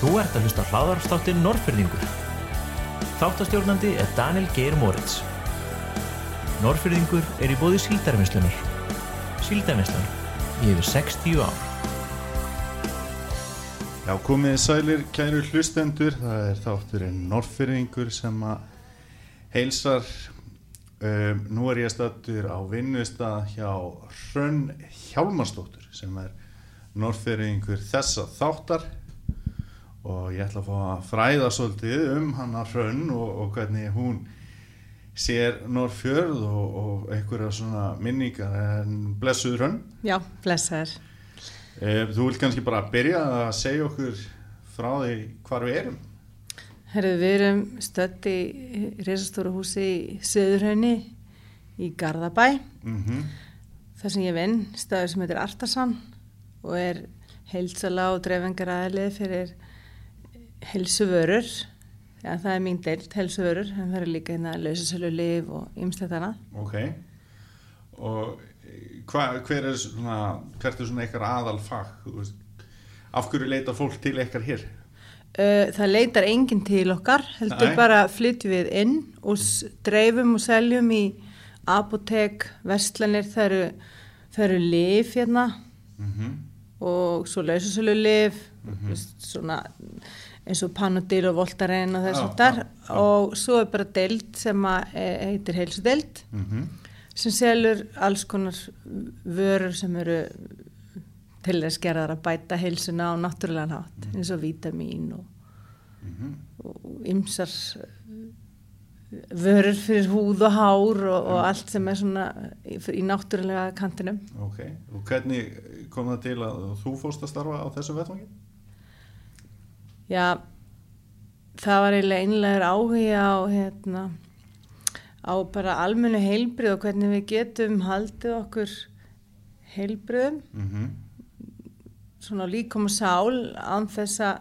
Þú ert að hlusta hláðarstáttin Norrfyrðingur. Þáttastjórnandi er Daniel Geir Moritz. Norrfyrðingur er í bóði síldarvinnslunar. Síldarvinslan í yfir 60 ár. Já, komið sælir kæru hlustendur, það er þátturinn Norrfyrringur sem að heilsar. Um, nú er ég stættur á vinnustad hjá Hrönn Hjálmarsdóttur sem er Norrfyrringur þessa þáttar og ég ætla að fá að fræða svolítið um hana Hrönn og, og hvernig hún sér Norrfjörð og, og einhverja svona minningar en blessuð Hrönn. Já, blessaður. Eh, Þú vilt kannski bara byrja að segja okkur frá því hvar við erum. Herðu, við erum stödd í reysastóru húsi í Söðurhaunni í Garðabæ. Mm þar sem ég vinn, staður sem heitir Artasan og er heilsala og dreifingar aðlið fyrir heilsuvörur. Já, það er mín deilt, heilsuvörur, en það er líka hérna lausasölu liv og ymslegt annað. Ok. Og eh, hva, hver er svona, hvert er svona eitthvað aðal fag? Þú veist, Af hverju leita fólk til eitthvað hér? Það leitar enginn til okkar, heldur Nei. bara flytjum við inn og dreifum og seljum í apotek, verslanir, það eru, það eru lif hérna Mm og svo lausasölu lif, Mhm. svona eins og Panodil og Voltaren og þess að þar og svo er bara deild sem eh, heitir heilsudeild -hmm. sem selur alls konar vörur sem eru til þess gerðar að bæta heilsuna á náttúrulegan hátt Mhm. eins og vítamín og Mm og ymsar vörur fyrir húð og hár og, og allt sem er svona í, í náttúrulega kantinum. Ok. Og hvernig kom það til að þú fórst að starfa á þessu vettvangi? Já, það var eiginlega einlegur áhuga á, hérna, á bara almennu heilbrið og hvernig við getum haldið okkur heilbriðum, Mm svona líkom og sál án þess að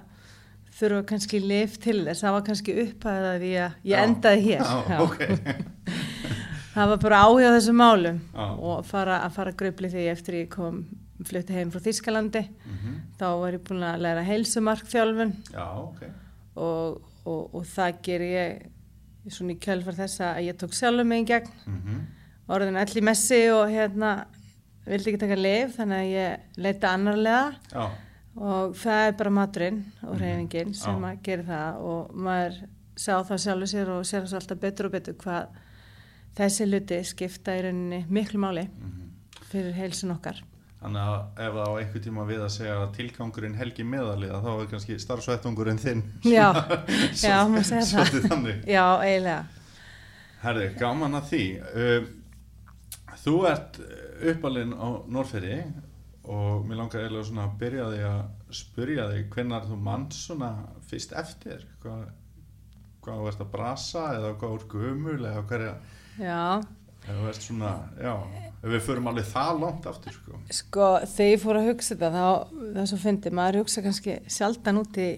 þurfa kannski lif til þess. Það var kannski upphæðað að ég, ég Já. endaði hér. Já, Já. ok. Það var bara áhuga á þessum málum Já. og fara, að fara gröfli því eftir ég kom flutti heim frá Þískalandi mm þá var ég búin að læra heilsumarkþjálfun Já, ok. og, og, og það ger ég svona í kjölfar þessa að ég tók sjálfur mig í gegn Mm orðin all í messi og hérna vildi ekki taka lif þannig að ég leita annarlega Já. og það er bara maturinn og Mhm. reyfingin sem Já. að gera það og maður sá það sjálfur sér og sér það alltaf betur og betur hvað þessi hluti skipta í rauninni miklu máli Mm fyrir heilsun okkar. Þannig að ef það á einhver tíma við að segja að tilgangurinn helgi meðaliða þá er kannski starfsvettungurinn þinn. Já, já, maður segja það. Þannig. Já, eiginlega. Herði, gaman að því. Uh, Þú ert uppalinn á Norrferði og mér langar eiginlega svona að byrja því að spyrja þig hvenær þú mann svona fyrst eftir? Hvað, hvað þú ert að brasa eða hvað þú ert gömul eða hverja? Já, svona, já við förum alveg það langt aftur sko. sko þegar ég fór að hugsa þetta þá, það er svo fyndi, maður hugsa kannski sjaldan út í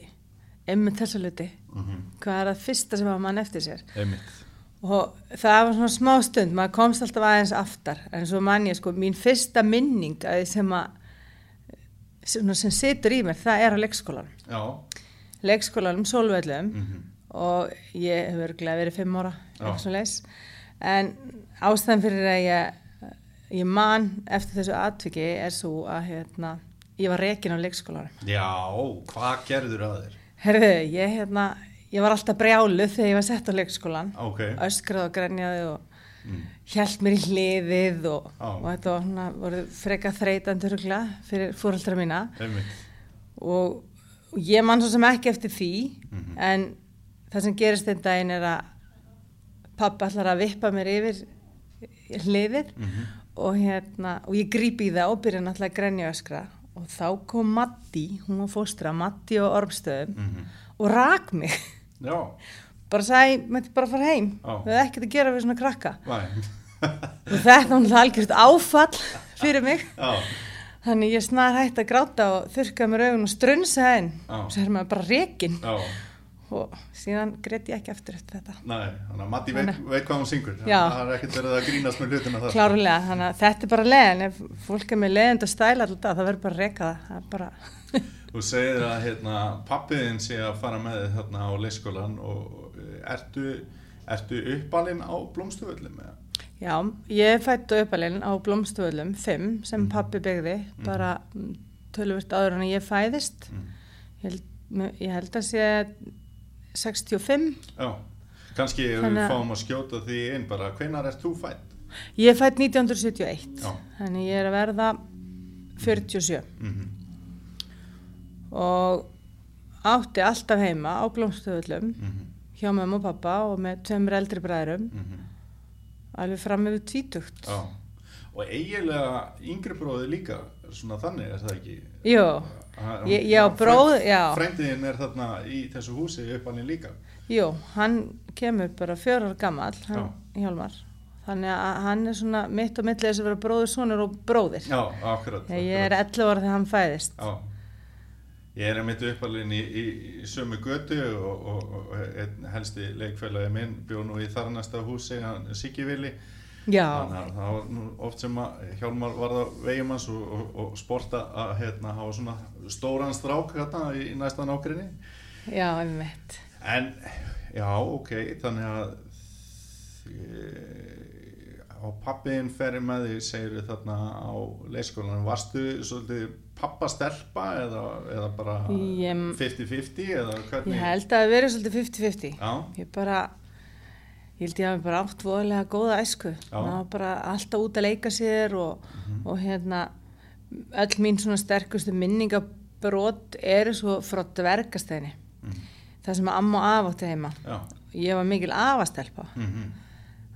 emmi þessu hluti. mm -hmm. Hvað er það fyrsta sem að mann eftir sér? Einmitt Og það var svona smá stund, maður komst alltaf aðeins aftar, en svo man ég sko, mín fyrsta minning sem að, sem, sem situr í mér, það er á leikskólanum. Já Leikskólanum, sólvöllum, mm -hmm. og ég hef örglega verið fimm ára. En ástæðan fyrir að ég, ég man eftir þessu atviki er svo að hérna, ég var rekin á leikskólanum. Já, hvað gerður að þér? Herðu, ég, hérna, ég var alltaf brjáluð þegar ég var sett á leikskólan, Ok öskrað og grenjaði og mm. hjælt mér í hliðið og, Já. og þetta var svona, voru freka þreytandi rugla fyrir fóröldra mína og, og ég man svo sem ekki eftir því Mhm. en það sem gerist einn daginn er að pappa ætlar að vippa mér yfir hliðið mm og, hérna, og ég gríp í það og byrja náttúrulega að grenja og öskra. Og þá kom Matti, hún var fóstra Matti og Ormstöðum -hmm. og rak mig. Já, bara sagði, mætti bara fara heim. Já. við hefði ekkert að gera við svona krakka. Og þetta var algjört áfall fyrir mig. Já, þannig ég snar hætti að gráta og þurrkaði mér augun og strunsaði henn og svo er maður bara rekin já, og síðan greitt ég ekki eftir eftir þetta. Nei, þannig að Matti veit, veit hvað hún syngur. Það er ekkert verið að grínast með hlutina þar. Klárlega, þannig að þetta er bara leiðin, ef fólk er með leiðind að stæla alltaf, það verður bara að reyka það, það bara, Þú segir að hérna, pappiðin sé að fara með þið þarna á leyskólan og ertu, ertu uppalinn á blómstuföllum eða? já, ég fætt og uppalinn á Blómstöðlum 5 sem Mhm. pappi byggði, bara tölvöld áður en ég fæðist, Mm. ég held, ég held að sé 65, Já, kannski við Þannig að- fáum að skjóta því inn bara, hvenar ert þú fætt? ég er fætt 1971, Já. þannig ég er að verða 47 Mm og átti alltaf heima á Blómstöðlum -hmm. hjá mömmu og pappa og með tveimur eldri bræðurum, Mm alveg fram yfir tvítugt. Já, og eiginlega yngri bróði líka svona þannig, er það ekki? Hann- Ég- ég á hann- bróður- já. Frændiðin er þarna í þessu húsi uppalinn líka. jú, hann kemur bara fjórar gammal, hann, Já. Hjálmar. Þannig að hann er svona mitt og millið þess að vera bróður, sonur og bróðir. Já, akkurat. Ég er akkurat. 11 ára þegar hann fæðist. Já, ég er einmitt uppalinn í, í, í sömu götu og, og, og helsti leikfélagi minn bjó nú í þarnasta húsi, hann Siggi Vili. Já, Þannig að það var oft sem að Hjálmar varða vegum hans og, og, og sporta að hérna hafa svona stóran strák hérna í, í næsta nákrinni. já, einmitt. En, já, ok, þannig að e, á pappiðin ferir með því, segir við þarna á leyskólanum, varstu svolítið pappastelpa eða, eða bara Ég- 50-50 eða hvernig? Ég held að það veri svolítið 50-50. Já, Ég bara, ég held ég hafi bara átt voðalega góða æsku. Það var bara alltaf út að leika sér og, og hérna, öll mín svona sterkustu minningabrot eru svo frá dvergastæðinni. Mhm. Það sem amma og afa átti heima. já, Ég var mikil afastelpa mhm,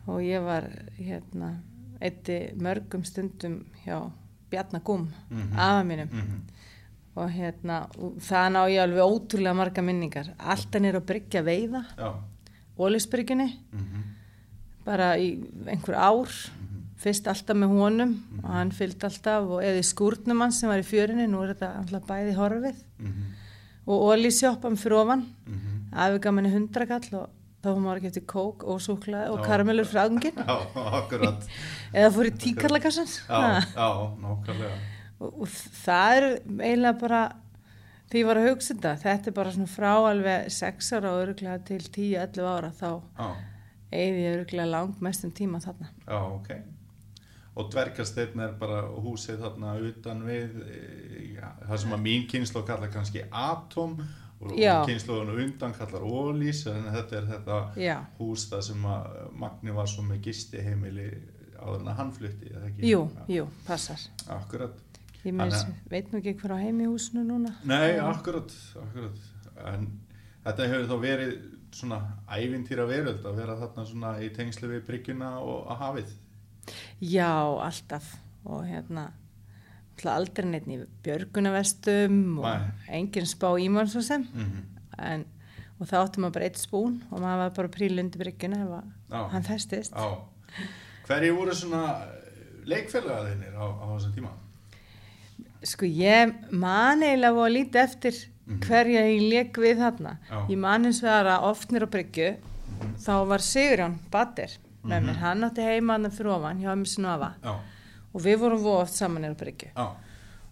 og ég var hérna eitti mörgum stundum hjá Bjarnagúm, Mhm. afa mínum mhm, og hérna og það ná ég alveg ótrúlega marga minningar alltaf nýr að bryggja veiða já, Ólisbryggjunni mhm, bara í einhver ár. Fyrst alltaf með honum og hann fylgdi alltaf og eða í skúrnum hans sem var í fjörinni, nú er þetta alltaf bæði horfið. Mhm, og ólísjópam fyrir ofan. Mhm. afi gaf manni hundrakall og þá var maður ekki eftir kók og súklaði og Já. karamellur frá angin eða fór í tíkarlakassan já, já, nákvæmlega, og, og það er eiginlega bara því ég var að hugsa þetta þetta er bara svona frá alveg 6 ára og öruglega til 10-11 ára þá já, eigði ég öruglega langt mestum tíma þarna já, ok. Og dvergasteinn er bara húsið þarna utan við, e, já, það sem að mín kynslu kallar kannski Atom og Já. kynsluðun undan kallar Ólís, en þetta er þetta já, hús það sem að Magni var svo með gisti heimili áður en að hann flutti, eða ekki? jú, Já, jú, passar Akkurat. Ég Þannig veit nú ekki hver á heimi í húsinu núna Nei, akkurat, akkurat. En þetta hefur þá verið svona ævintýra veröld að vera þarna svona í tengslu við bryggjuna og að hafið. já, alltaf og hérna aldrei neitt í björgunavestum og Nei. engin spá ímann svo sem Mm en, og þá áttum maður bara eitt spún og maður var bara prílundi bryggjuna að Já. hann festist Já. Hverju voru svona leikfélagaðinir á, á þessum tíma? Sko ég man eiginlega voru að líti eftir Mhm. hverja ég leik við þarna. Já. Ég man eins og það að ofnir á bryggju, þá var Sigurjón Batter með Mhm. mér. Hann átti heima hann fyrir ofan, hjá afa. Já, Og við vorum voru oft saman á bryggju.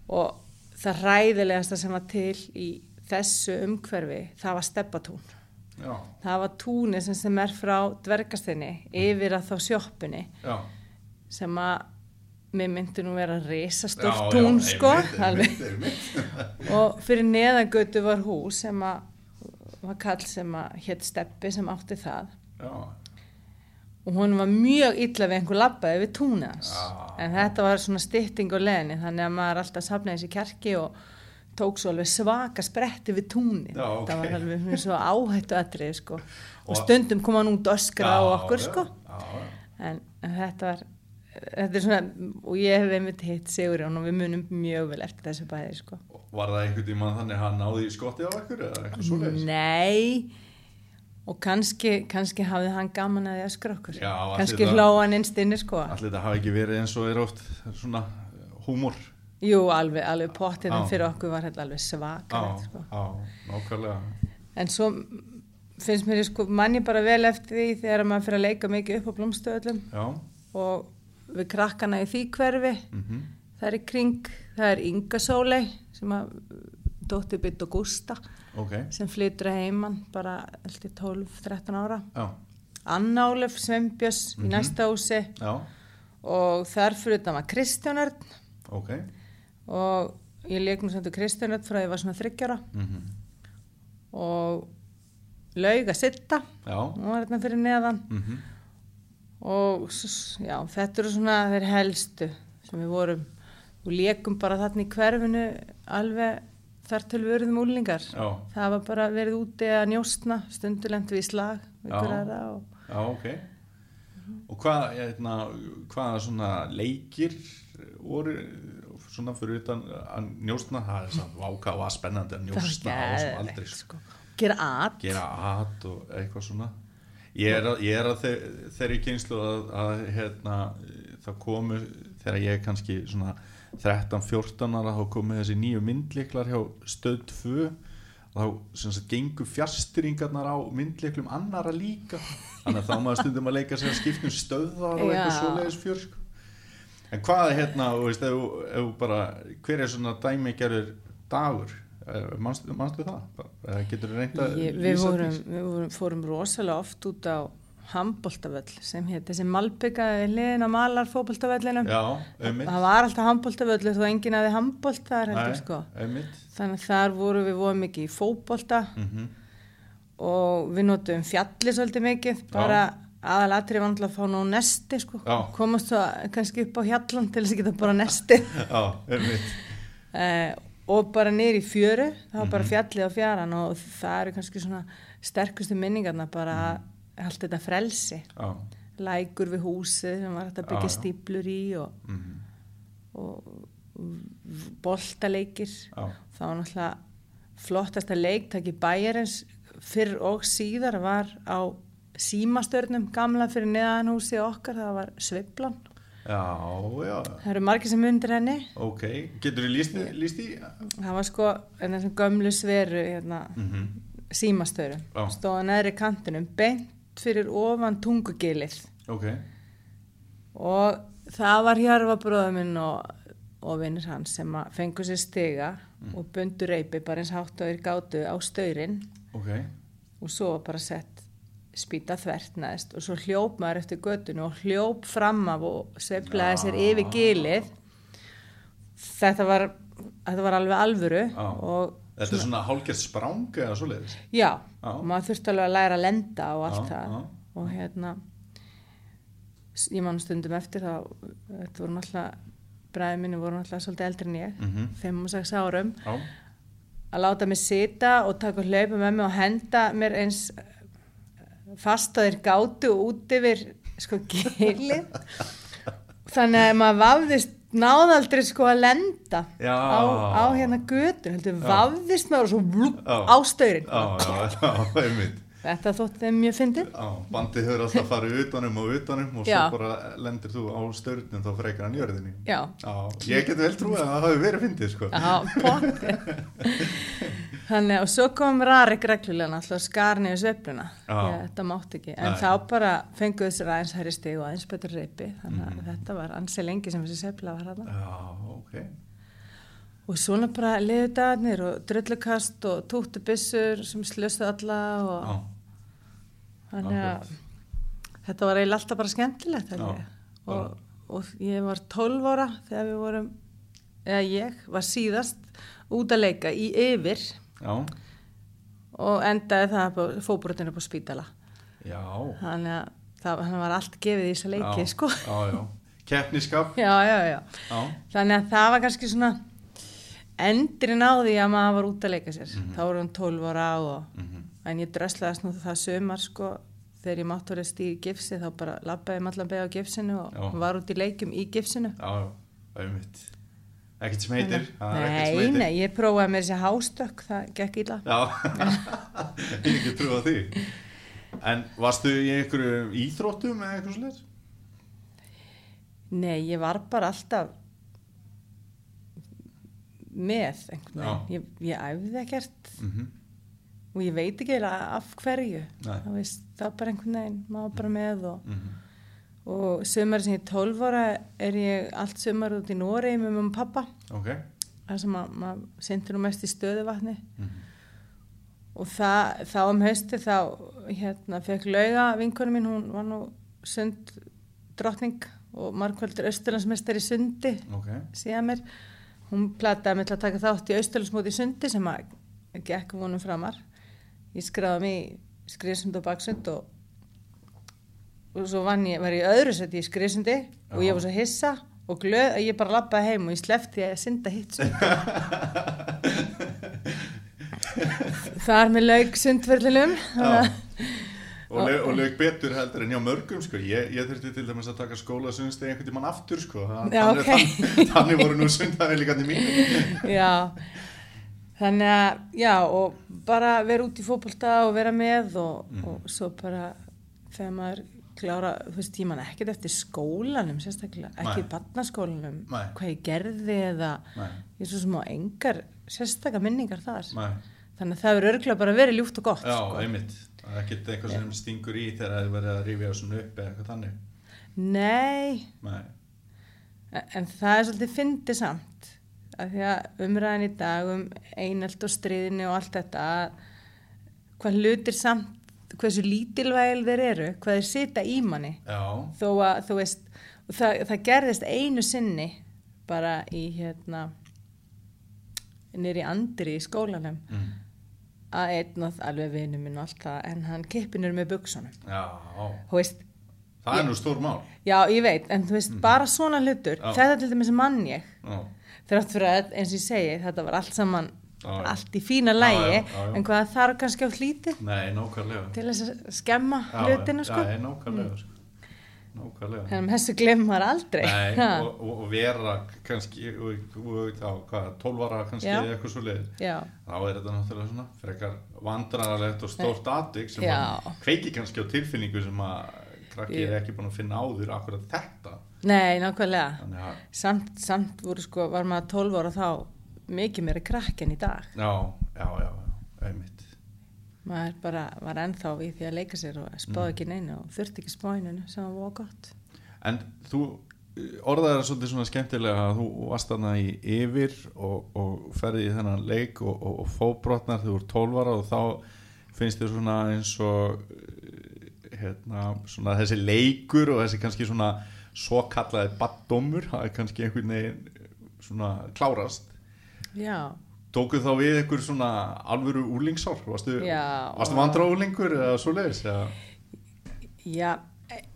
Og það ræðilegasta sem var til í þessu umhverfi, það var steppatún. já, Það var túnið sem, sem er frá dvergastinni yfir að þá sjoppunni já. sem að mér myndi nú vera já, tún sko. einmitt, einmitt, einmitt. og fyrir neðangötu var hús sem að var kall sem að hétt Steppi sem átti það Já, og hún var mjög illa við einhver labbaði við túnið hans Já. en þetta var svona stytting á leðinni þannig að maður alltaf safnaði þessi kjarki og tók svo alveg svaka spretti við túnið Já, ok. það var alveg svona svo áhættu atrið sko. og Og- stundum kom hann út öskra á okkur sko. En, en þetta var þetta er svona, og ég hef einmitt hitt Sigurjón og við munum mjög vel eftir þessu bæði sko. Var það einhvern tímann þannig að hann náði í skotti á ekkur eða eitthvað svoleiðis? Nei og kannski, kannski hafði hann gaman að því að skra okkur Já, kannski hlóa hann innst inni sko Allir þetta hafi ekki verið eins og er oft svona húmor. Jú, alveg, alveg pottiðum Já. fyrir okkur var alveg svakalegt sko. já, nákvæmlega. en svo finnst mér, sko, mann ég bara vel eftir því þegar maður fyrir að leika mikið upp á blómstöðlum og við krakkana í því hverfi. Mm það er í kring, það er Inga Sólei sem að dóttir bytt og Gústa Ok. sem flytur að heiman bara eftir 12-13 ára. Já. Anna Ólef Sveinbjörns í næsta húsi. Já. og þar fyrir þetta var Kristján Örn. Ok. og ég leik nú sem þetta Kristján Örn frá því ég var svona þryggjara Mm og laug að sitta. Já. og var hérna fyrir neðan. Mm og já, þetta eru svona þeir helstu sem við vorum og leikum bara þarna í hverfinu alveg þar til við eruðum úlingar Já. það var bara verið úti að njóstna stundulent við slag við Já. og Já, ok. Og hvað, hérna, hvaða svona leikir voru svona fyrir utan að njóstna, það er svona váka og að spennandi að njóstna þessum aldrei, sko. gera að Gera at og eitthvað svona. Ég er ég er að þe þeirri kynslu að, að hérna, það komu, þegar ég er kannski svona 13-14 ára, þá komu þessi nýju myndliklar hjá stöð 2 þá sem sagt gengur fjastringarnar á myndliklum annara líka. Þannig að þá maður stundum að leika sér að skiptum stöðvar og eitthvað svoleiðis fjör sko. en hvað er hérna veist, ef, ef bara, hver er svona dæmigerður dagur Eh, manstu það? Þú að Ég, við, vorum, við vorum, fórum rosalega oft út á handboltavöll sem hétt þessi malbyggaði liðin á malar einmitt. Það var alltaf handboltavöllur þó enginn aði handbolt þar heldur sko. einmitt. Þannig þar vorum við voru mikið í fótbolta mm og við notum fjalli svolítið mikið bara aðalatri náttúrulega að fá nú nesti sko. Já. komast svo kannski upp á hjallan til þess að geta bara nesti. Já, einmitt. Eh, og bara niður í fjöru það var Mhm. bara fjallið á fjaran og það eru kannski svona sterkustu minningarna bara Mhm. allt þetta frelsi Já, lækur við húsið sem var hægt að byggja já. stíplur í og, mm og boltaleikir já, það var náttúrulega flottasta leiktaki bæjarins fyrr og síðar var á símastörnum gamla fyrir neðan húsið okkar það var Sveiflan já, já, það eru margir sem undir henni. Ok Getur þú líst, líst í? það var sko þessum gömlu sveru hérna, Mm símastöru. Já. stóða neðri kantinum beint fyrir ofan tungugilið. Ok, og það var Hjarfa bróður minn og, og vinnir hans sem að fengu sér stiga Mm. og bundu reypi bara eins hátt og þeir gátu á stöyrin ok. Og svo bara sett spýta þvert neðst og svo hljóp maður eftir göttinu og hljóp fram af og sveiflaði sér yfir gilið þetta var, þetta var alveg alvöru og Þetta er svona hálfgerð sprang eða svoleiðis já, Já. og maður þurfti alveg að læra að lenda og allt Já, það já. og hérna ég man stundum eftir þá þetta voru náttúrulega bræði minni voru náttúrulega svolítið eldri en ég Mhm. 5 og 6 árum að láta mig sita og taka hlaupa með mig og henda mér eins fast að þeir gátu út yfir sko gilið. Þannig að maður vafðist náðaldri sko að lenda á, á hérna götur heldur vafðist maður og svo Já. á stöyrin já, já, já, einmitt þetta þótti þeim mjög fyndið. Já, bandið hefur alltaf farið utanum og utanum og svo Já. bara lendir þú á störnum þá frekar hann jörðinni. Já, Já, ég get vel trúið að það hafi verið fyndið sko. Já, pott þannig og svo kom Rarik reglulega náttúrulega skarni og sveifluna. Já. Ég, þetta mátti ekki, en Nei. þá bara fenguðu þessir aðeins hærri stig og aðeins betur reypi þannig að þetta var ansi lengi sem þessi sveifla var hérna Já, ok. Og svona bara liðu dagarnir og drullukast og túttu byssur sem slöstu alla og þannig að þetta var eiginlega alltaf bara skemmtilegt Já, og, og ég var 12 ára þegar við vorum eða ég var síðast út að leika í yfir. Já, og endaði það fóbrotinu upp á spítala. Já. Þannig að það var allt gefið í þessa leiki sko. Já, já, keppniskap já, já, já. Já, þannig að það var kannski svona endrin á því að maður var út að leika sér. Mhm. þá voru hann 12 ára og mhm, en ég dröslaðist nú það sömar sko. Þegar ég mátt orðið stíð í gifsi þá bara labbaði ég allan beða á gifsinu og Já. var út í leikum í gifsinu. Já, auðvitað Ekkert sem heitir? Nei, nei, ég prófaði með þessi hástökk það gekk illa. Já, ég ekki á því. En varstu í einhverju íþróttum eða eitthvað slir? nei, ég var bara alltaf með einhvern veginn. Ég, ég æfði ekkert. Mm og ég veit ekki eiginlega af hverju. Það, veist, það var bara einhvern veginn maður bara með og, Mhm. og sömur sem ég er 12 ára er ég allt sömur út í Noregi með og pappa ok. Það sem að maður sendur nú mest í stöðuvatni. Mhm. og það, þá um hausti þá hérna fekk lauga vinkonu mín hún var nú sund drottning og margkvöldur austurlandsmestari sundi ok, síðan mér. Hún plataði mig til að taka þátt í austurlandsmóti sundi sem að gekk vonum framar ég skráði mig skriðsund og baksund og, og svo ég, var ég öðru seti í skriðsundi og ég var svo hissa og glöð að ég bara lappaði heim og ég sleppti að synda hitt þar með laug sundverðlunum Já. og, og lög betur heldur en hjá mörgum sko. ég, ég þurfti til dæmis að taka skóla sunnstegi einhvern tímann aftur sko. Þa- Já, þannig, ok. þannig, þannig voru nú sundavelikandi mín já þannig að já og bara vera út í fótbolta og vera með og, Mhm. og svo bara þegar maður klára, þú veist, ég man ekkert eftir skólanum sérstaklega, ekki barnaskólanum hvað ég gerði eða Nei. ég er svo sem á engar sérstaklega minningar þar. Nei. þannig að það verður örgulega bara verið ljúft og gott Já, sko. einmitt. Það er ekkert eitthvað sem stingur í þegar það er verið að rifja svona upp eða eitthvað þannig. Nei, Nei, En- En það er svolítið fyndið samt að því að umræðin í dag um einelt og stríðinni og allt þetta að hvað hlutir samt hversu lítilvægil þeir eru hvað þeir sita í manni. Já, þó að þú veist það, það gerðist einu sinni bara í hérna nýri andri í skólanum mm. að einn og alveg vinnu minn og allt það en hann kippinur með buksunum já. Þú veist, Það er nú stór mál. Já ég veit en þú veist bara svona hlutur, Já. þetta til dæmis mann ég. Þrátt fyrir að eins og ég segi þetta var allt saman Já, allt í fína lægi en hvað þarf kannski á hlítið nei, nákvæmlega. Til þess að skemma Já, hlutina sko. Já, nákvæmlega sko. Nákvæmlega. Þannig að þessu glemar aldrei. Nei, og, og, og vera kannski og, og þá, hvað, 12 ára kannski Já. eitthvað svo leið já, þá er þetta náttúrulega svona frekar vandræðalegt og stórt atvik sem að kveiki kannski á tilfinningu sem að krakki Ég- er ekki búin að finna áður akkurat þetta. Nei, nákvæmlega. Að, samt, samt voru sko, var maður 12 ára þá mikið meira krakk en í dag. Já, já, já, einmitt. Maður bara var ennþá í því að leika sér og spáði ekki neina og þurfti ekki spáinu sem var gott. En þú uh, orðaði það svolítið svona skemmtilega að þú varst þarna í yfir og, og ferði í þennan leik og, og, og fóbrotnar þegar þú voru 12 ára og þá finnst þér svona eins og hérna, svona þessi leikur og þessi kannski svona svo kallaði baddómur, það er kannski einhvern veginn uh, svona klárast. Já, tókuð þá við einhver svona alvöru úlingsár varstu, varstu vandra úlingur eða svo leiðis já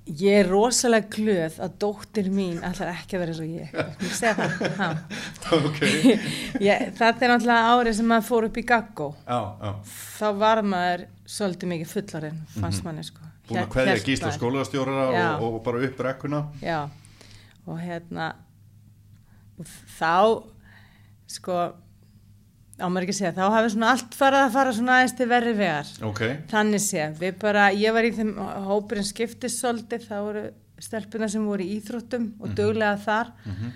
ég er rosalega glöð að dóttir mín ætlar ekki að vera eins og ég. Ég segja það ha. ok, ég, þetta er náttúrulega árið sem maður fór upp í gaggó. Þá var maður svolítið mikið fullarinn fannst manni sko. Búin að hélt gísla Já. og, og bara upp rekkuna. Já. Og hérna og þá sko á maður ekki að segja, þá hafi svona allt farið að fara svona aðeins til verri vegar. Ok, þannig sé, við bara, ég var í þeim hópurinn skiptist svolítið, það voru stelpuna sem voru í íþróttum og duglega þar Mhm.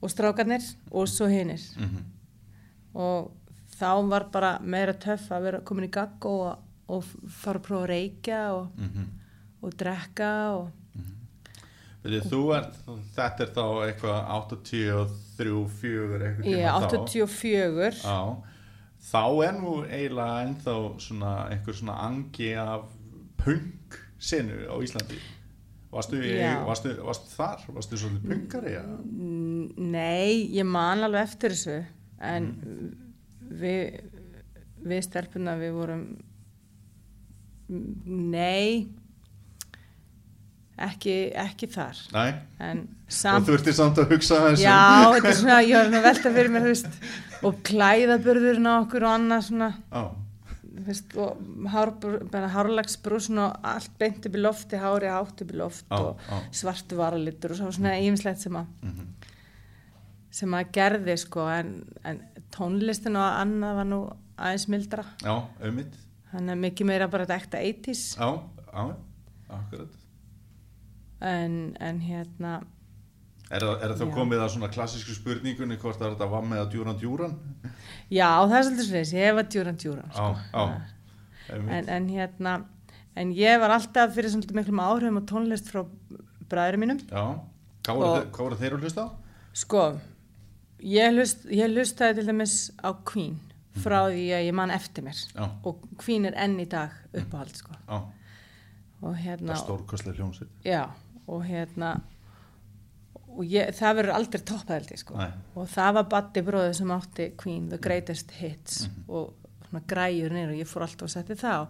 og strákarnir og svo hinnir mm og þá var bara meira töff að vera komin í gagg og, og fara að prófa að reykja og, Mhm. og drekka og Veitir, þú ert, þetta er þá eitthvað 83, 4 eitthvað ég tíma þá. 84 Já, þá er nú eiginlega ennþá svona einhver svona angi af punk senu á Íslandi Varstu, varstu, varstu þar? Varstu svolítið punkari? Nei, ég man alveg eftir þessu en Mm. við, við stelpuna við vorum nei. Ekki, ekki þar. Nei, en og samt þú ertu samt að hugsa þessu já, þetta er svona, ég var velta fyrir mér veist, og klæðaburðurinn á okkur og annað svona. Þú veist, og hár, bara hárlagsbrúsin og allt beint upp í lofti hári hátt upp í loft Já, og já. svartu varalitur og svo svona ýmislegt sem að Mhm. sem að gerði sko en, en tónlistin og annað var nú aðeins mildra já, auðvitað þannig að mikið meira bara ekta 80s Já, já, akkurat en, en hérna Er, er það þá komið að svona klassísku spurningunni hvort það er þetta var með að djúran djúran? Já, það er svolítið svolítið, ég var djúran djúran, sko. Já. Einmitt. En, en hérna, en ég var alltaf fyrir svolítið miklum áhrifum á tónlist frá bræðurum mínum. Já, hvað voru, Og- hvað voru þeir að hlusta á? Sko, ég hlustaði til dæmis á Queen frá því að ég man eftir mér. Já. Og Queen er enn í dag uppáhald, sko. Og það hérna, er stórkostlega hljómsveit. já, og hérna, og ég, það verður aldrei toppæðaldi, sko. Og það var Buddy bróður sem átti Queen, The Greatest Hits og svona græjur niður og ég fór alltaf að setja það á.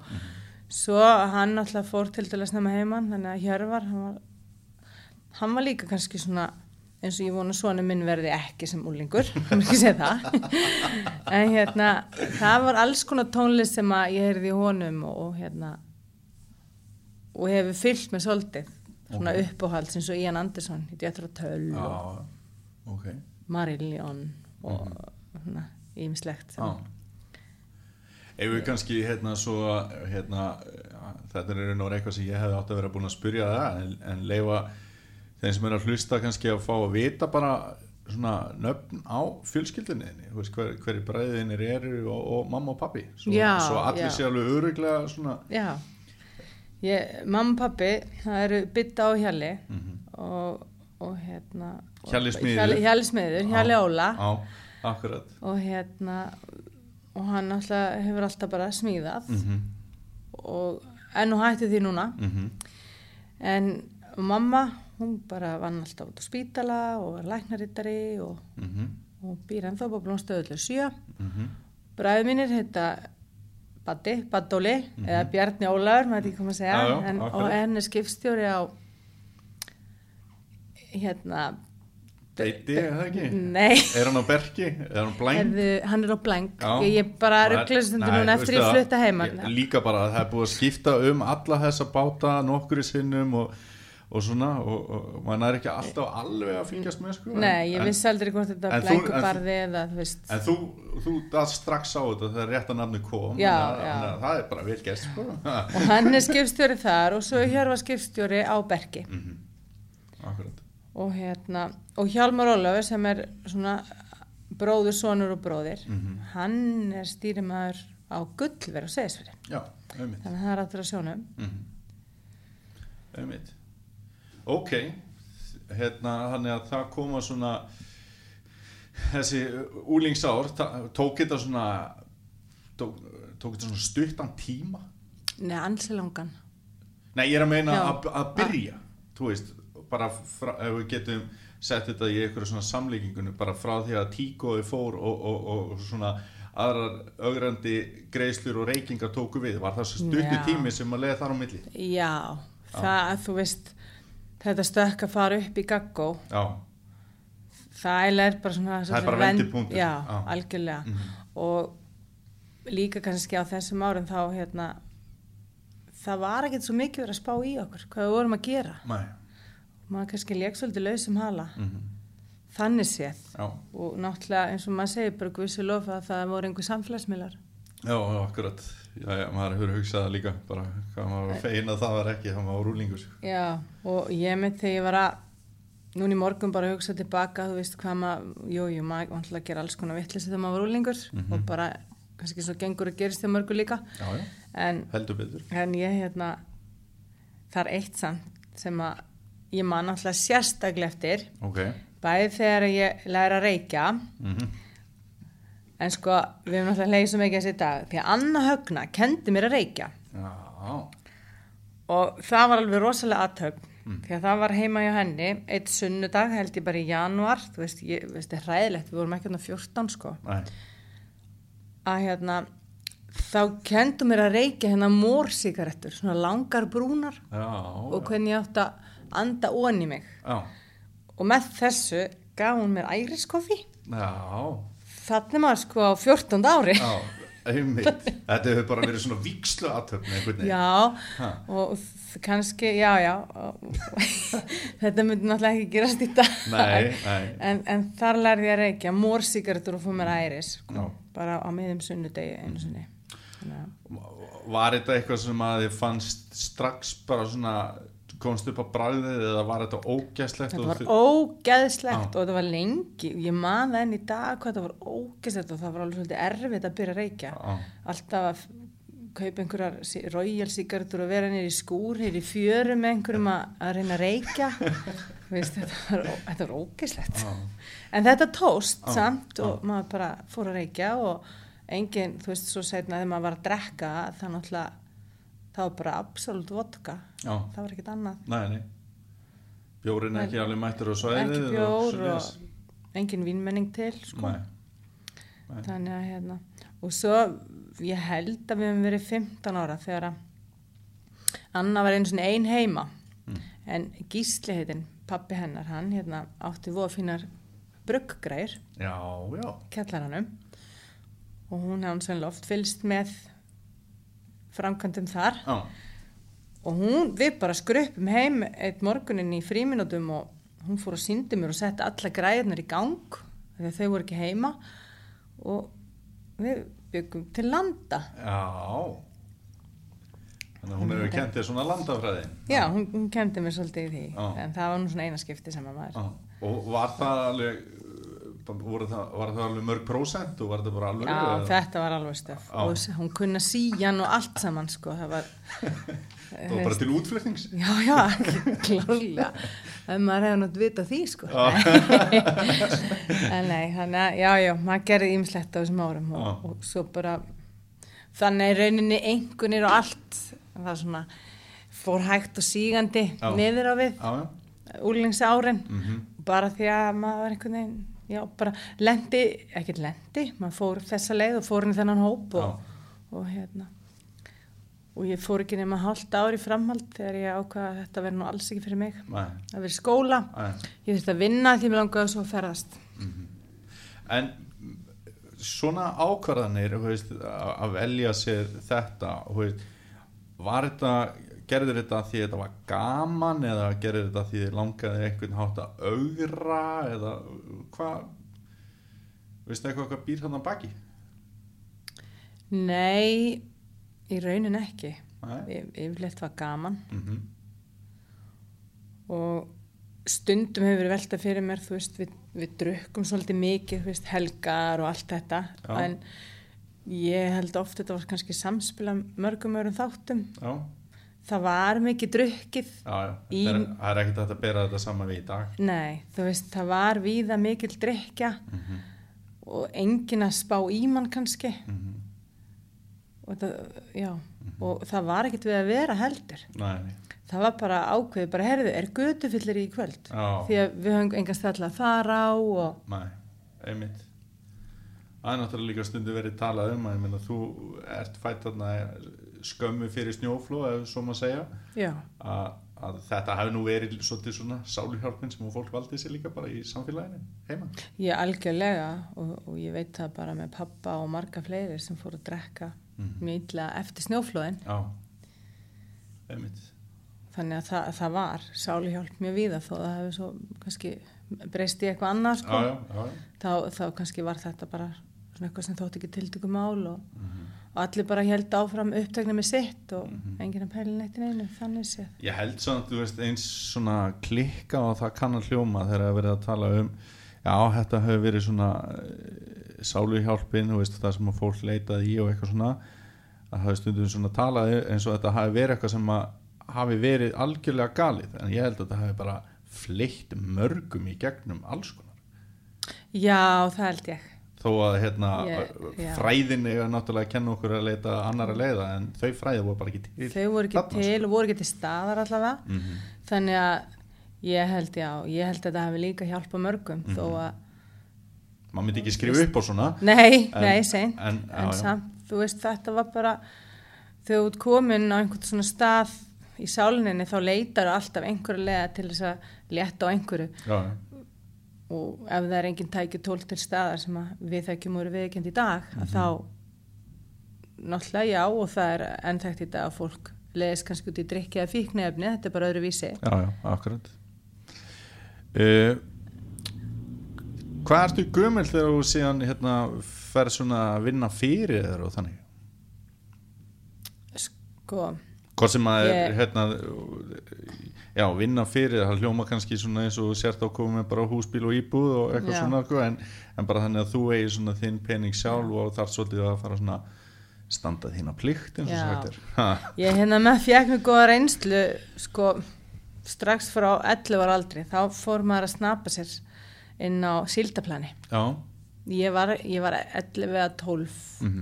Svo hann alltaf fór til að snemma heimann, þannig að Hjörvar, hann var, hann var líka kannski svona eins og ég vona svona minn verði ekki sem úlingur, það. en hérna, það var alls konar tónlist sem að ég heyrði í honum og, og hérna, og hefur fyllt með svolítið, svona Ok. okay. uppáhald eins og Ian Anderson, í Djötra Töll og Já, ok. Marillion og svona ímislegt. Já. Ef við kannski hérna svo hérna, þetta er nú eitthvað sem ég hefði átt að vera búin að spyrja það en, en leifa þeim sem er að hlusta kannski að fá að vita bara svona nöfn á fjölskyldinni hver, hverju bræðinir eru og, og mamma og pappi svo, Já, svo allir já. sé alveg öruglega svona Já, ég, mamma og pappi, það eru Bytta og Hjalli Mhm. og, og hérna Hjalli smiður. Hjalli, smiður, Hjalli Óla á, akkurat og hérna og hann alltaf hefur alltaf bara smíðað mm og enn og hætti því núna -hmm. en mamma, hún bara vann alltaf út á spítala og var læknarittari og, Mm og býr ennþá á blómstöðulega sjö -hmm. Bræður mínir heita Baddi, Baddóli eða Bjarni Ólaur, maður ekki koma að segja. Já, já, en, og henn er skipstjóri á hérna Deiti, er það ekki? Nei, Er hann á berki? Er hann blæng? hann er á Já. ég, bara er- Nei, núna þú eftir ég flutta heima Líka bara að það er búið að skipta um alla þessa báta nokkuri sinnum og, og svona og, og maður er ekki alltaf alveg að fylgjast með sko Nei, ég en, vissi aldrei hvort þetta en blænkubarði eða þú veist En þú, þú það strax á þetta þegar rétta nafni kom Já, að- já. að Það er bara gert sko og hann er skipstjóri þar og svo Hjörvar skipstjóri á Berki Mhm. Akkurat og hérna og Hjálmar Ólafur sem er svona bróður, sonur og bróðir Mhm. hann er stýrimaður á gullver á segisfyrir Já, auðvitað þannig að það er aftur að sjónum mm Einmitt. Ok, hérna þannig að það koma svona þessi úlingsár, ta- tók þetta svona tók, tók þetta svona stuttan tíma? Nei, ansi langan. Nei, ég er að meina að, að byrja, þú veist, bara frá, ef við getum sett þetta í einhverju svona samlíkingunni, bara frá því að tíkói fór og, og, og svona aðrar augrandi greiðslur og reykingar tóku við, var það svo stuttu tími sem að leiða þar á milli? Já, það að þú veist þetta stökk að fara upp í gaggó. Já, það er bara svona Það er bara vend- vendipunktur. Já, Já. algjörlega. Mhm. og líka kannski á þessum árum þá hérna það var ekkert svo mikið verið að spá í okkur hvað við vorum að gera. Nei. maður kannski leik svolítið lausum hala. Mm þannig séð. Já, og náttúrulega eins og maður segir bara guðsir lofa að það voru einhver samfélagsmiðlar. Já, já, akkurat Já, já, maður hefur hugsað það líka bara hvað maður var fegin að það var ekki það var rúlingur já og ég með þegar ég var að núna í morgun bara að hugsa tilbaka þú veist hvað maður, jú, jú, maður alltaf að gera alls konar vittlisi þegar maður var úlingur Mhm. og bara kannski svo gengur að gerist hjá mörgu líka. Já, já, en, heldur betur. en ég hérna það er eitt samt sem að ég man alltaf sérstaklega eftir. Ok. Bæði þegar ég læra að reykja mm en sko við erum alltaf leið svo mikið þessi dag því að Anna Högna kendi mér að reykja. Já, og það var alveg rosalega aðtögn Mm. því að það var heima hjá henni eitt sunnudag held ég bara í januar þú veist, ég, veist, það er hræðilegt, við vorum ekki hérna 14 sko, nei. Að hérna þá kendu mér að reykja hérna mórsíkarettur, svona langar brúnar. Já, og hvernig ég átt að anda onni mig. Já, og með þessu gaf hún mér æriskoffi já, þannig maður sko á 14 ári já, einmitt Þetta hefur bara verið svona einhvern veginn Já, Ha. og kannski, já, já, þetta myndi náttúrulega ekki gerast í dag. Nei, nei. En, en þar lærði ég að reykja mórsíkartur og fóð mér æris, sko, bara á miðum sunnudegi einu. Þannig að- Var þetta eitthvað sem að þið fannst strax bara svona komst upp á bræðið eða var þetta ógæslegt Þetta var Já. og þetta var lengi, ég man það enn í dag hvað þetta var ógeðslegt og það var alveg svolítið erfitt að byrja að reykja. Já. Alltaf að kaupa einhverjar sigardur og vera nýri í skúr, nýri í fjöru með einhverjum að, að reyna að reykja. Veist, þetta, var, var ógeðslegt. Já. En þetta tóst Já, samt og maður bara fór að reykja og enginn, þú veist, svo setna þegar maður var að drekka það náttúrulega, það var bara absolutt vodka. Já. Það var ekkert annað. Nei, nei Bjórin er ekki alveg mættur á svæðið Ekki og bjór svoleiðis? og engin vínmenning til, sko. Nei. Þannig að hérna, og svo ég held að við höfum verið 15 ára þegar að Anna var einu svona ein heima Mm. en Gísli heitinn, pappi hennar, hann hérna átti brugggræður, Já, já kjallaranum og hún hefði hann loft fylst með framkvæmdum þar. Já, og hún, við bara skruppum heim eitt morgunin í fríminútum og hún fór að syndi mér og setti alla græðunar í gang þegar þau voru ekki heima. Og við byggum til landa. Já. Þannig að hún hefur þér svona landafræði já, hún, hún kendi mér svolítið í því. Já. en það var nú svona eina skipti sem að maður Já. Og var það alveg það, var það alveg mörg prósent og var það bara alveg já, þetta var alveg stöf Já. og hún kunna síjan og allt saman sko, það var það var bara til útflutnings? Já, já, klárlega. Ef maður hefði nátt vita því sko. En nei, þannig að já, já, maður gerði ýmislegt á þessum árum og, og svo bara þannig í rauninni einhvernir og allt. Það svona fór hægt og sígandi niður á við úlingsárin mm bara því að maður var einhvern veginn já, bara lendi, ekkert lendi maður fór þessa leið og fór inn í þennan hóp og, og hérna. Og ég fór ekki nema hálft ár í framhald þegar ég ákvaða að þetta verði nú alls ekki fyrir mig. Nei, að vera skóla. Nei. Ég þurfti að vinna því mér langaði svo að ferðast. En svona ákvarðanir veist, að velja sér þetta veist, var þetta gerður þetta því þetta var gaman eða gerður þetta því þið langaði einhvern hátt að augra eða hvað? Veistu eitthvað hvað býr þannig baki? nei, í raunin ekki. Yfirleitt var gaman. Mm og stundum hefur verið velta fyrir mér þú veist, við, við drukkum svolítið mikið veist, helgar og allt þetta. Já. en ég held oft þetta var kannski samspila mörgum örum þáttum. Já, það var mikið drukkið já. Í- Það er, er ekkert að bera þetta saman við í dag. Nei, þú veist, það var víða mikil drikja mm og engin að spá í mann kannski. -hmm. og, það, já, og það var ekkert við að vera heldur. Nei, það var bara ákveðið, bara herðu, er gödufyllir í kvöld? Já. því að við höfum engast alltaf fara á og Nei, einmitt. Það er náttúrulega líka stundu verið talað um að þú ert fætt þarna skömmu fyrir snjófló ef svo maður segja að, þetta hafi nú verið svolítið svona sáluhjálpin sem fólk valdið sér líka bara í samfélaginu heima ég algjörlega og, og ég veit það bara með pappa og marga fleiri sem fóru að drekka Mhm. mjög illa eftir einmitt þannig að það, það var sáluhjálp mjög víða þó það hefur svo kannski breyst í eitthvað annað sko. Þá, þá kannski var þetta bara svona eitthvað sem þótt ekki tiltöku mál og, Mhm. Og allir bara held áfram upptekna með sitt og Mhm. enginn að pælin eitt í neinu þannig séð. Ég held samt, þú veist, eins svona klikka og það kann að hljóma þegar það er verið að tala um já, þetta hefur verið svona uh, sáluhjálpin, þú veist, það sem að fólk leitaði í og eitthvað svona að það hefur stundum svona talað eins og þetta hafi verið eitthvað sem að hafi verið algjörlega galið, en ég held að þetta hafi bara fleitt mörgum í gegnum alls konar. Já, það held ég þó að hérna já. fræðin er náttúrulega að kenna okkur að leita annara leiða en þau fræði voru bara ekki til þau voru ekki þarna, sko. til og voru ekki til staðar allavega Mhm. þannig að ég held já, ég held að þetta hafi líka hjálpa mörgum Mhm. þó að, maður myndi ekki skrifa upp á svona nei, En- nei, seint en- en, já. samt, þú veist, þetta var bara þegar þú ert komin á einhvern svona stað í sálinni þá leitar alltaf einhverju lega til þess að létta á einhverju já, já. Og ef það er engin tækju tól til staðar sem við þekkjum úr viðkjönd í dag Mhm. að þá náttúrulega já og það er ennþægt í dag að fólk leðist kannski út í drikki eða fíknefni, þetta er bara öðru vísi Já, já, akkurat uh, Hvað ertu gömul þegar þú síðan hérna, fer svona að vinna fyrir þér og þannig? sko, Hvað sem að er Ég- hérna, já, vinna fyrir það hljóma kannski svona eins og sért á komið með bara húsbíl og íbúð og eitthvað Já. svona sko, en, en bara þannig að þú eigi svona þinn pening sjálf og þarf svolítið að fara svona standa þína plikt eins og Já. er ha, Ég hérna með fjekk mig góða reynslu sko strax frá 11 ára aldri þá fór maður að snapa sér inn á síldaplani. já, Ég var, ég var 11 eða 12 mhm,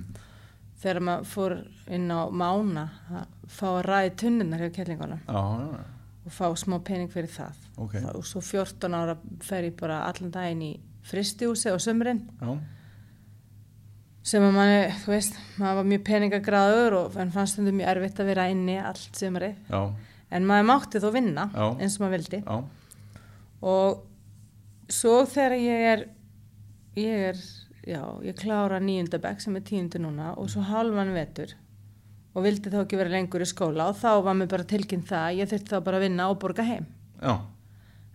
þegar maður fór inn á mána að fá að ræði tunnunar hjá kellingunum já, já, og fá smá pening fyrir það. ok Og svo 14 ára fer ég bara allan daginn í fristihúsi á sömurinn já, sem að manni, þú veist, maður var mjög peningagráður og fannst stundum mjög erfitt að vera inni allt sömurið. já, En maður mátti þó vinna Já. eins og maður vildi. já Og svo þegar ég er, ég er, já, ég klára níundabæk sem er tíundu núna og svo halvan vetur og vildi þá ekki vera lengur í skóla og þá var mér bara tilkynnt það að ég þurfti þá bara að vinna og borga heim já,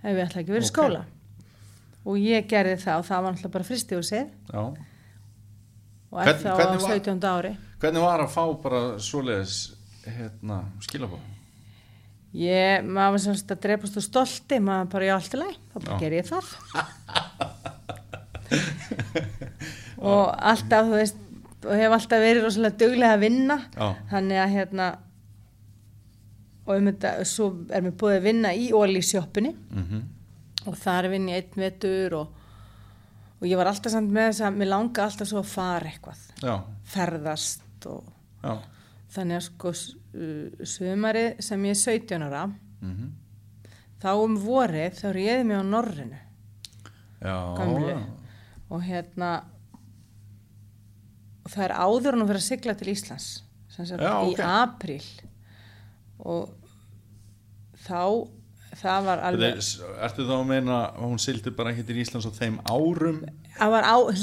ef ég ætla ekki að vera í Ok. skóla. Og ég gerði það og það var náttúrulega bara fristihúsið já og Hvern- þá á hvernig var- 17. ári. hvernig var að fá bara svoleiðis hérna, skilabóð Ég, maður var semst að drepast úr stolti, maður bara í allt í læg, þá bara ger ég það. og alltaf, þú veist, og hef alltaf verið rosalega duglega að vinna, já, þannig að hérna, og um þetta, svo er mér búið að vinna í ólísjöppinni mhm, og þar vinn ég einn vetur og, og ég var alltaf samt með þess að mér langa alltaf svo að fara eitthvað, já, ferðast og já. þannig að sko s- uh, sem ég er 17 ára, mhm, þá um vorið þá réði mig á Norrinu já, og hérna og það er áður en hún fyrir að sigla til Íslands sem sagt Já, í ok. apríl. Og þá það var alveg er- Ertu þá að meina að hún sildi bara ekki til Íslands á þeim árum? á,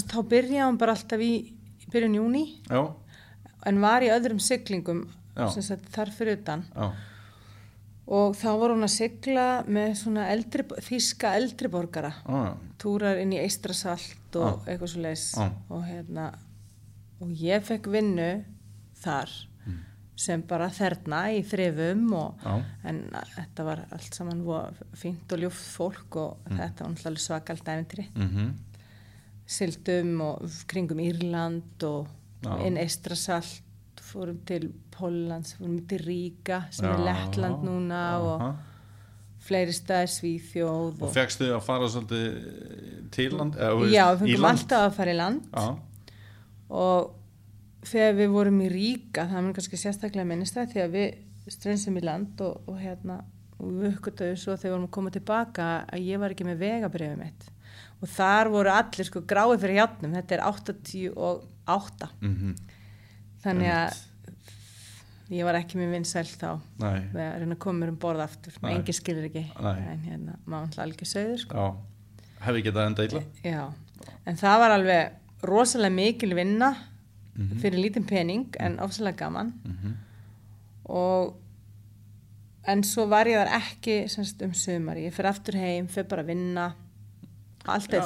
þá byrjaði hún bara alltaf í byrjun júni Já, en var í öðrum siglingum sagt þar fyrir utan. Já, og þá var hún að sigla með svona eldri, þíska eldri borgara. Já, túrar inn í Eistrasalt og Já. eitthvað svo leis Já. og hérna og ég fekk vinnu þar Mm. sem bara þerna í þrifum og en þetta var allt saman fínt og ljúft fólk og Mm. þetta var svakalt æfintri mhm, sildum og kringum Írland og Já. inn Eistrasalt fórum til Póllands, fórum til Ríka sem er Já. Lettland núna og aha. fleiri staðir Svíþjóð Og fegstu að fara svolítið til land? Já, við fengum alltaf að fara í land Já, og þegar við vorum í Ríka það er kannski sérstaklega minnist það þegar við strensum í land og, og hérna og við uppgötuðum svo þegar við vorum að koma tilbaka að ég var ekki með vegabrifið mitt. Og þar voru allir sko gráið fyrir hjátnum þetta er 88 mhm, þannig að ég var ekki með vinsæl þá. Við að reyna að koma mér um borð aftur. Nei. engi skilur ekki. Nei. en hérna, maður alltaf alveg söður sko. hefði getað enda illa? Já, en það var alveg rosalega mikil vinna Mhm. fyrir lítinn pening en ofsalega gaman. Mhm, og en svo var ég þar ekki semst, um sumar, ég fyrir aftur heim fyrir bara að vinna. Alltaf í já,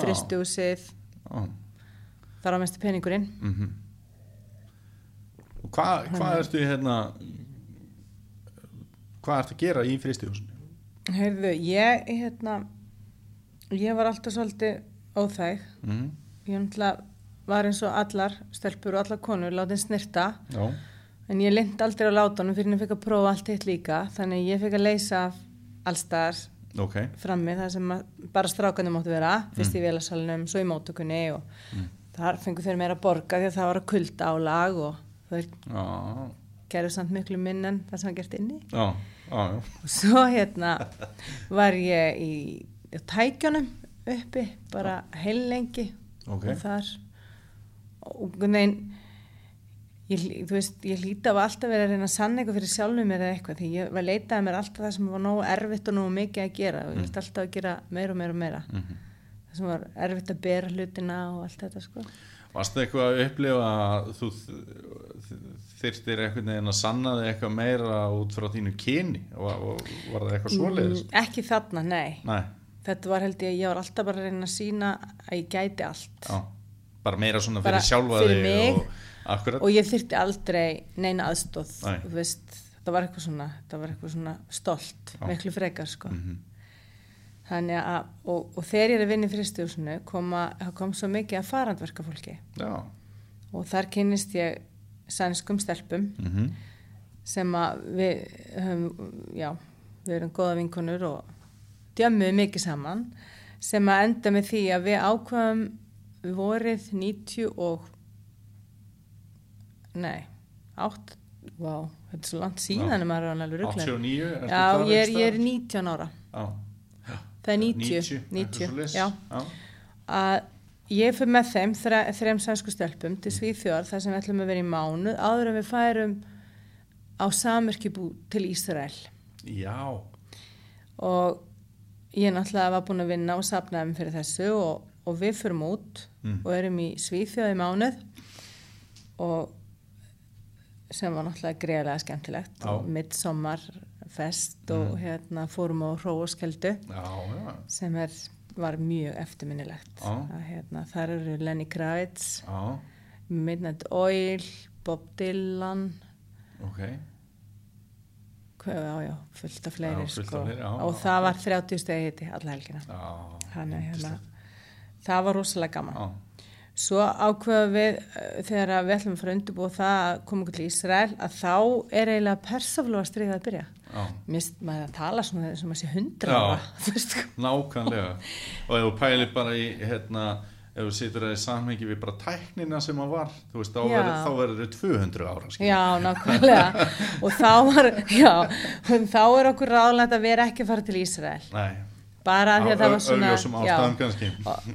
þar á mestu peningurinn. Mhm. Og hvað hva ertu hérna, hvað ertu að gera í fristihúsinu? Heyrðu, ég hérna ég var alltaf svolítið óþæg. Mhm, ég náttúrulega var eins og allar stelpur og allar konur látin snirta já, En ég lind aldrei á látunum fyrir en ég fekk að prófa allt eitt líka. Þannig að ég fekk að leysa allstaðar ok, frammi það sem að bara strákandi máttu vera. Fyrst í vélasalunum, svo í mótökunni og þar fengu þeir meira að borga því að það var að kulda á lag og þeir já, gerðu samt miklu minn en það sem var gert inni. já, já, já, Og svo hérna var ég í, tækjunum uppi bara heil lengi ok, og þar og nein ég, þú veist, ég hlýta af alltaf verið að reyna að sanna eitthvað fyrir sjálfum mér eða eitthvað því ég var leitaði mér alltaf það sem var nógu erfitt og nógu mikið að gera og ég vilti alltaf að gera meira og meira og meira. Mhm. það sem var erfitt að bera hlutina og allt þetta sko. Varstu eitthvað að upplifa að þú þyrstir einhvern veginn að sanna þig eitthvað meira út frá þínu kyni? Og, og var það eitthvað svoleiðis? Mm, ekki þarna, nei. Nei, þetta var held ég, ég var alltaf bara að reyna að sína að ég gæti allt. Já, bara meira svona Bara fyrir sjálfa fyrir þig mig. og og ég þyrti aldrei neina aðstóð Nei. þetta var eitthvað svona, var eitthvað svona stolt, miklu frekar sko. Mhm. Þannig að, og, og þegar ég er að vinna í fristjóðsunu það kom svo mikið að farandverka fólki Já. og þar kynnist ég sænskum stelpum Mhm. sem að við höfum, já, við erum góða vinkonur og djömmuðum mikið saman sem að enda með því að við ákvaðum vorið 90 og nei, 8 wow, þetta er svo langt síðan Já. að maður er hann alveg rugglega 89 ertu Já, ég er, ég er staðar? 19 ára Já. það er 90, 90, 90, eitthvað svoleiðis. já að ég fyrir með þeim þre, þreim sænsku stelpum til Svíþjóðar þar sem við ætlum að vera í mánuð áður en við færum á samerkjubú til Ísrael Já. og ég náttúrulega var búin að vinna og sapnaði mig fyrir þessu og, og við fyrum út Mm. og erum í Svíþjóði mánuð og sem var náttúrulega greiðlega skemmtilegt Já. og og hérna fórum á Hróaskeldu Já, já. sem er, var mjög eftirminnilegt hérna, þar eru Lenny Kravitz Já. Midnight Oil Bob Dylan Ok. já, já, fullt af fleiri, Já, fullt af sko. fleiri, já, og það var 30 stegi hitti alla helgina Já. þannig að hérna. Það var rosalega gaman Já. svo ákveðum við eh, þegar við ætlum að fara að undirbúa það að koma okkur til Ísrael að þá er eiginlega persaflóa stríðið að byrja Já. mist maður að tala svona sem að sé hundra sko. Nákvæmlega. Og ef þú pælir bara í, hérna, ef þú situr það í samhengi við bara tæknina sem að var, þú veist, verður, þá verður þau 200 ára, skilur. Já, nákvæmlega og þá var, já þá er okkur ráðlegt að vera ekki að fara til Ísrael Nei. Bara því að það var svona og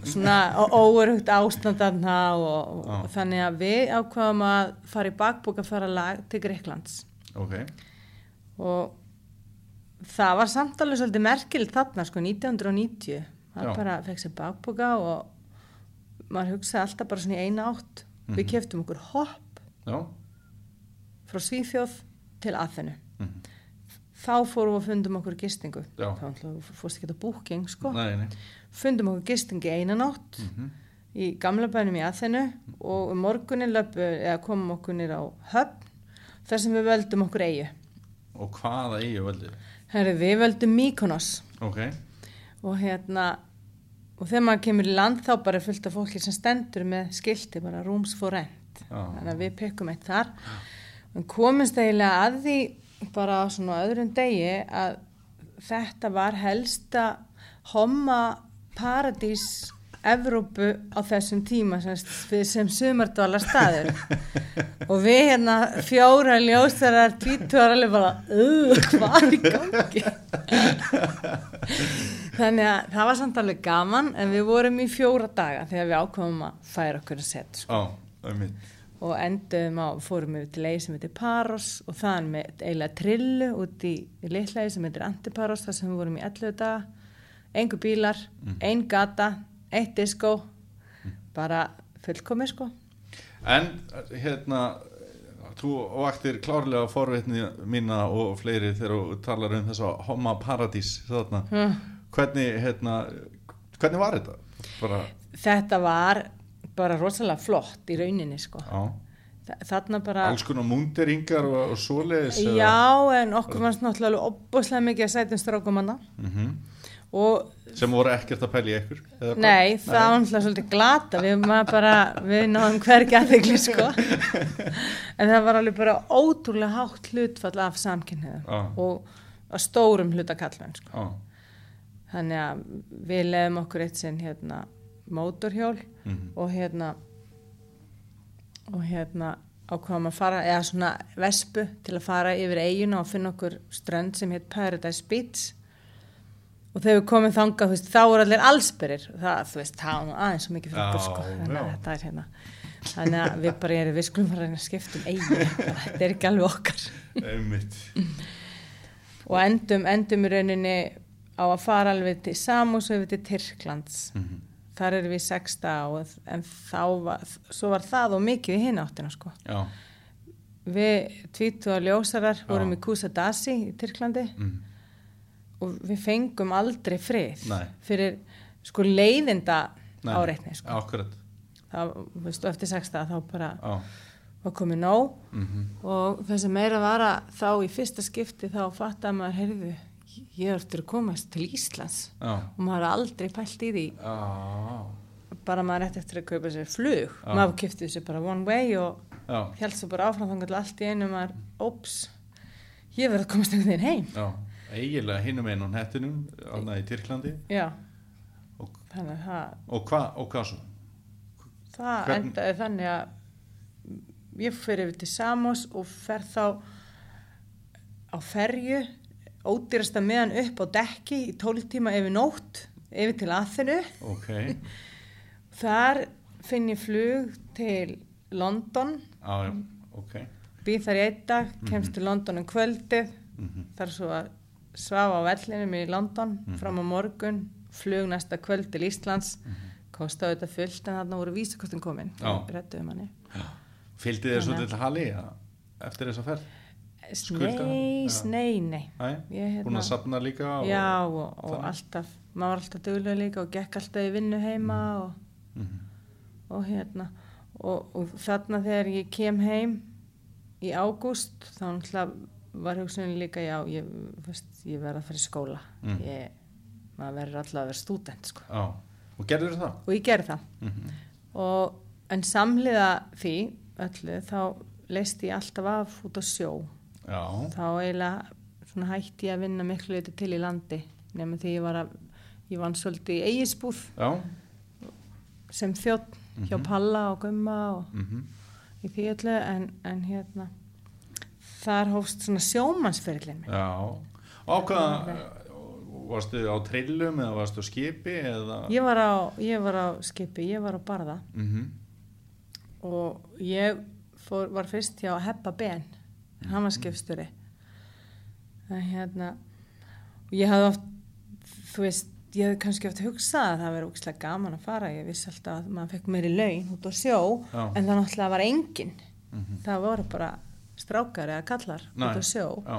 svona óurugt ástandarna og, og, Já. þannig að við ákvaðum að fara í bakbúk að fara lag til Greiklands Ok. og það var samt alveg svolítið merkilt þarna sko 1990 það Já. bara fekk sér bakbúka og maður hugsaði alltaf bara svona í eina átt við Mhm. keftum okkur hopp Já. frá Svíþjóð til Aþenu Mhm. Þá fórum við og fundum okkur gistingu Já. þá fórst ekki að búking sko Nei, nei. fundum okkur gistingi eina nótt Mhm. í gamla bænum í Aþenu og um morgunin löpu, komum okkur nýr á höfn þar sem við völdum okkur eigu Og hvaða eigi völdu? Herri, við völdum Mykonos Ok. og hérna og þegar maður kemur í land þá bara fullt af fólki sem stendur með skilti bara rooms for rent Já. þannig að við pekkum eitt þar en komumst eiginlega að því bara á svona öðrum degi að þetta var helsta homma paradís Evrópu á þessum tíma sem, sem sumardvala staður og við hérna fjóra ljósarar tvítuar alveg bara uh, hvað er í gangi þannig að það var samt alveg gaman en við vorum í fjóra daga þegar við ákvæmum að færa okkur að setja sko. Það er mitt. Og endum á, fórum við til leið sem heitir Paros og þaðan með eiginlega trillu út í, litlaði sem heitir Antiparos þar sem við vorum í 11 daga engu bílar, ein gata eitt disco bara fullkomið sko En, hérna, þú vaktir klárlega forvitni mína og fleiri þegar þú talar um þessa homma paradís þarna. Hm. Hvernig, hérna, hvernig var þetta? Bara, þetta var bara rosalega flott í rauninni sko já, Þa- þarna bara alls konar múnderingar og, og svoleiðis. eða- já en okkur fannst náttúrulega opbúslega mikið að sætum strákum hana Mhm. og Sem voru ekkert að pæla í ykkur? eða hvað? Nei, það var náttúrulega svolítið glata, við, bara, við náðum hvergi aðegli, sko. En það var alveg bara ótrúlega hátt hlutfall af samkynniðum Já. og stórum hluta kallmenn, sko. Já, Þannig að við leðum okkur eitt sinn hérna mótorhjól Mhm. og hérna, og hérna ákvaðum að fara, eða svona vespu til að fara yfir eiguna og finna okkur strönd sem heit Paradise Beach. Og þegar við komum þangað, þú veist, þá voru allir allsberir. Það, þú veist, nú aðeins svo mikið fyrir okkur, sko, þannig að þetta er hérna. Þannig að við bara erum, við skulum fara að skipta um eigi, þetta er ekki alveg okkar. Og endum, endum í rauninni á að fara alveg til Samus og yfir til Tyrklands. Mhm. Þar erum við sexta og, en þá var, svo var það og mikið í hinn áttina, sko Já, við tvítu og ljósarar vorum Já. í Kusadasi í Tyrklandi mm. og við fengum aldrei frið Nei. fyrir sko leiðinda áreitni sko. Það, veistu, eftir sexta þá bara já, var komið nóg Mhm. og það sem meira var að þá í fyrsta skipti þá fattaði maður, heyrðu, ég er eftir að komast til Íslands Já. og maður har aldrei pælt í því Já. bara maður ætti eftir að kaupa sér flug Já. maður kipti sér bara one way og held svo bara áfram þannig að allt í einu maður, óps ég verði að komast einhvern veginn heim Já. Eiginlega hinum einn á hettinum, alveg í Tyrklandi. Og, þannig og hvað og hvað svo? það Hvern- endaði þannig að ég fyrir yfir til Samos og fer þá á ferju ódýrasta meðan upp á dekki í 12 tíma yfir nótt yfir til Aþenu Ok. þar finn ég flug til London Já, já. Ok. býð þar í einn dag, kemst til London um kvöldið Mhm. þar svo að svafa á vellinum í London Mhm. fram á morgun, flug næsta kvöld til Íslands kostaði þetta fullt en þarna voru vísakostin komin Já. rettuðum hann Fylgdi þér svo að- til Halli eftir þessa ferð? Skulda? Nei, Já. nei, nei Ég, búin að sapna líka? Og, Já, og, og alltaf maður var alltaf duglega líka og gekk alltaf í vinnu heima og, Mhm. og hérna og, og þarna þegar ég kem heim í ágúst þá náttúrulega var hugsunin líka já, ég, ég verð að fara í skóla Mm. ég, maður verður alltaf að vera stúdent sko. Já. Og gerður það? og ég gerði það Mhm. og, en samhliða því öllu þá leist ég alltaf af út á sjó Já. þá eiginlega hætti ég að vinna miklu leiti til í landi nema því ég var að ég vann svolítið í eigisbúð Já. sem þjótt hjá Mhm. Palla og Gumma og Mhm. í því öllu en, en hérna þar hófst svona sjómannsferðlinn minn Já. Og á hvað, varstu á trillum eða varstu á skipi eða? ég var, á, ég var á skipi, ég var á barða Mhm. og ég fór, var fyrst hjá Heppa Ben hann var skipstjóri en hérna og ég hafði oft þú veist, ég hafði kannski oft hugsað að það verið ógislega gaman að fara ég vissi alltaf að maður fekk meiri laun út á sjó Já. en það náttúrulega var engin Mhm. það voru bara strákar eða kallar Nei. út á sjó Já.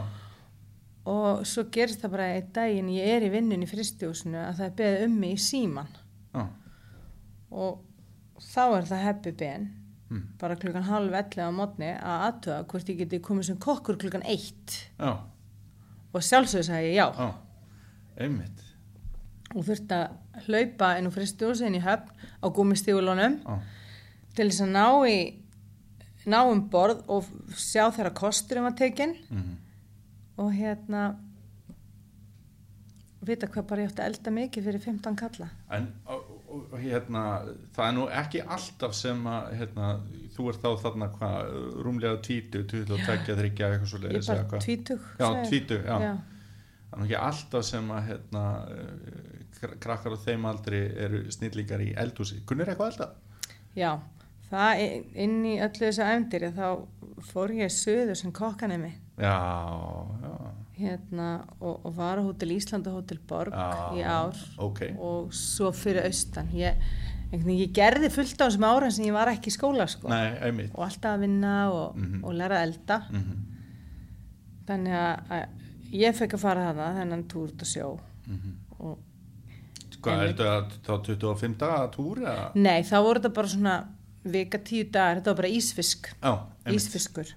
og svo gerist það bara einn daginn ég er í vinnun í fristjósinu að það er beðið um mig í síman Já. og þá er það heppi ben Mm. bara klukkan halv 11 á mótni að aðtöða hvort ég geti komið sem kokkur klukkan 1 Já. og sjálfsögur sagði ég já Já. Einmitt. og þurfti að hlaupa inn á fristjósin í höfn á gúmistígulunum Já. til þess að ná í ná um borð og sjá þeirra kosturum var tekinn Mhm. og hérna vita hvað bara ég átti að elda mikið fyrir 15 kalla En hérna, það er nú ekki alltaf sem að hérna, þú ert þá þarna hvað, rúmlega tvítu, 22, 30, eitthvað svo ég leiðis er bara tvítug Já, tvítug, já. já. Það er nú ekki alltaf sem að hérna, kr- krakkar á þeim aldri eru snillíkar í eldhúsi. Kunnir eitthvað elda? Já, það inn í öllu þessu æfndir þá fór ég söður sem kokkanemi Já, já. Hérna, og, og var á Hótel Ísland og Hótel Borg Já, í ár ok. og svo fyrir austan ég, ég gerði fullt á þessum ára sem ég var ekki í skóla sko. Nei, og alltaf að vinna og, Mhm. og læra að elda Mm þannig að, að ég fekk að fara þarna þennan túr út að sjó -hmm. og, Hvað, heldur að þá 25 daga túr? eða? nei, þá voru þetta bara svona vika tíu dagar, þetta var bara ísfisk einmitt. ísfiskur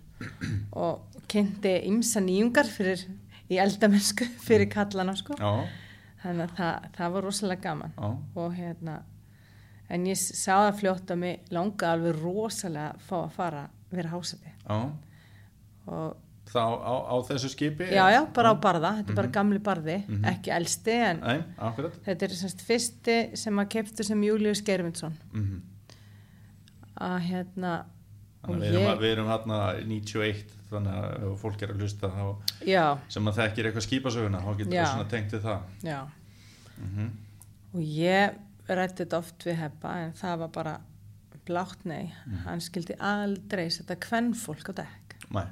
og kynnti ymsa nýjungar fyrir í eldamennsku fyrir kallana sko. Já, þannig að það, það var rosalega gaman. Já, og hérna en ég sá það fljótt að mig langaði alveg rosalega að fá að fara vera hásati og Þá á, á þessu skipi? já já, bara á barða, þetta er bara Mhm. gamli barði Mhm. ekki elsti en Nei, þetta er semst fyrsti sem að keftu sem Július Gervindsson Mm að hérna Þannig við erum, ég, við erum hérna 91, þannig að ef fólk er að hlusta sem að þekkir eitthvað skipasöguna, þá getur það svona tengt við það. já. Mm og ég rætti þetta oft við heppa en það var bara blátt nei, Mhm. hann skildi aldrei setja kvennfólk á dekk. Nei.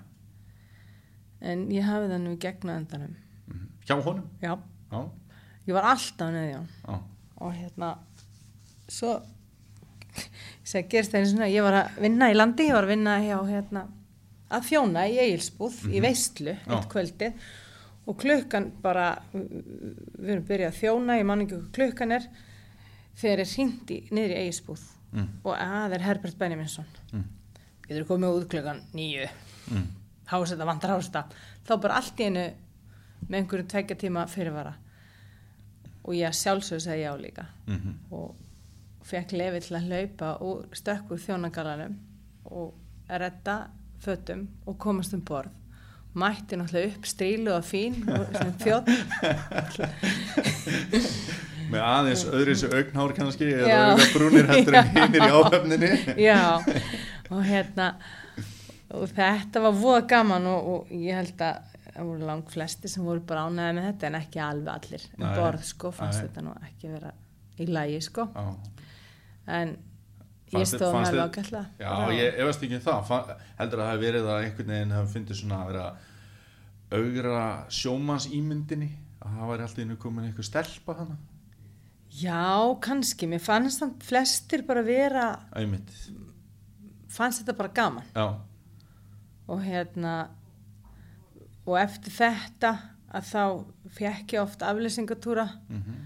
en ég hafði það nú gegna endanum. Mm Hjá honum? já, Já, ég var alltaf já, og hérna svo ég segi gerst það einu svona ég var að vinna í landi, ég var að vinna hjá hérna, að þjóna í Egilsbúð í Mhm. veistlu, eitt kvöldið. Og klukkan bara við erum byrjað að þjóna, ég man ekki hvað klukkan er þegar er í, niður í Egilsbúð. Mm. og að er Herbert Benjaminsson. Mm. getur komið út klukkan nýju mm. hásetta, vantar hásetta þá bara allt í einu með einhverjum tveggja tíma fyrirvara. Og ég sjálfsög segi já líka. Mm og fekk lefi til að hlaupa úr stökkur þjónagalanum og redda fötum og komast um borð. Mætti náttúrulega upp stílu og fín sem þjótt með aðeins öðru þessu augnhár kannski eða auðvitað brúnir heldur en hinnir í áhöfninni. Já. Og hérna og þetta var voða gaman og, og ég held að það voru langt flesti sem voru bara ánæði með þetta en ekki alveg allir um Nei. borð sko fannst Nei. þetta nú ekki vera í lægi sko. Já. en ég stóð með þér- ágætla Já, ég efast ekki um það. Fa- heldur að það hafi verið að einhvern veginn hafi fundið svona að vera augra sjómans ímyndinni að það væri alltaf innu komin einhver stelpa hana Já, kannski, mér fannst það flestir bara vera, Æmitt, fannst þetta bara gaman. Já, og hérna og eftir þetta að þá fekk ég oft aflýsingatúra mhm,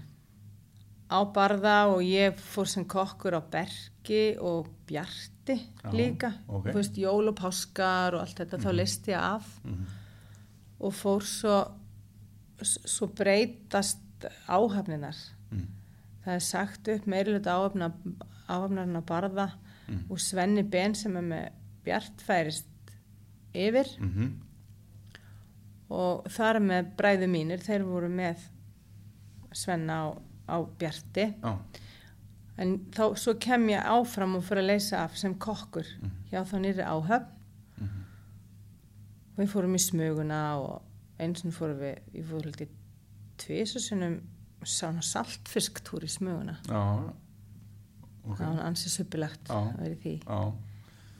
á barða og ég fór sem kokkur á Bergi og Bjarti Já, líka, ok. þú veist, jól og páskar og allt þetta, þá listi ég af. Mhm, og fór svo svo breytast áhafninar mm, það er sagt upp meirilut áhafna, áhafnarinn á barða Mm. og Svenni Ben sem er með Bjart færist yfir. Mhm, og þar með bræðu mínir, þeir voru með Svenna á, á Bjarti. Já, en þá svo kem ég áfram og fyrir að leysa af sem kokkur Mhm. hjá þá nýri áhöfn. Og við fórum í smuguna og eins og fórum við ég fór hluti tvisasunum sána saltfisktúr í smuguna. Já. Ok, það var ansið suppilegt að vera í því.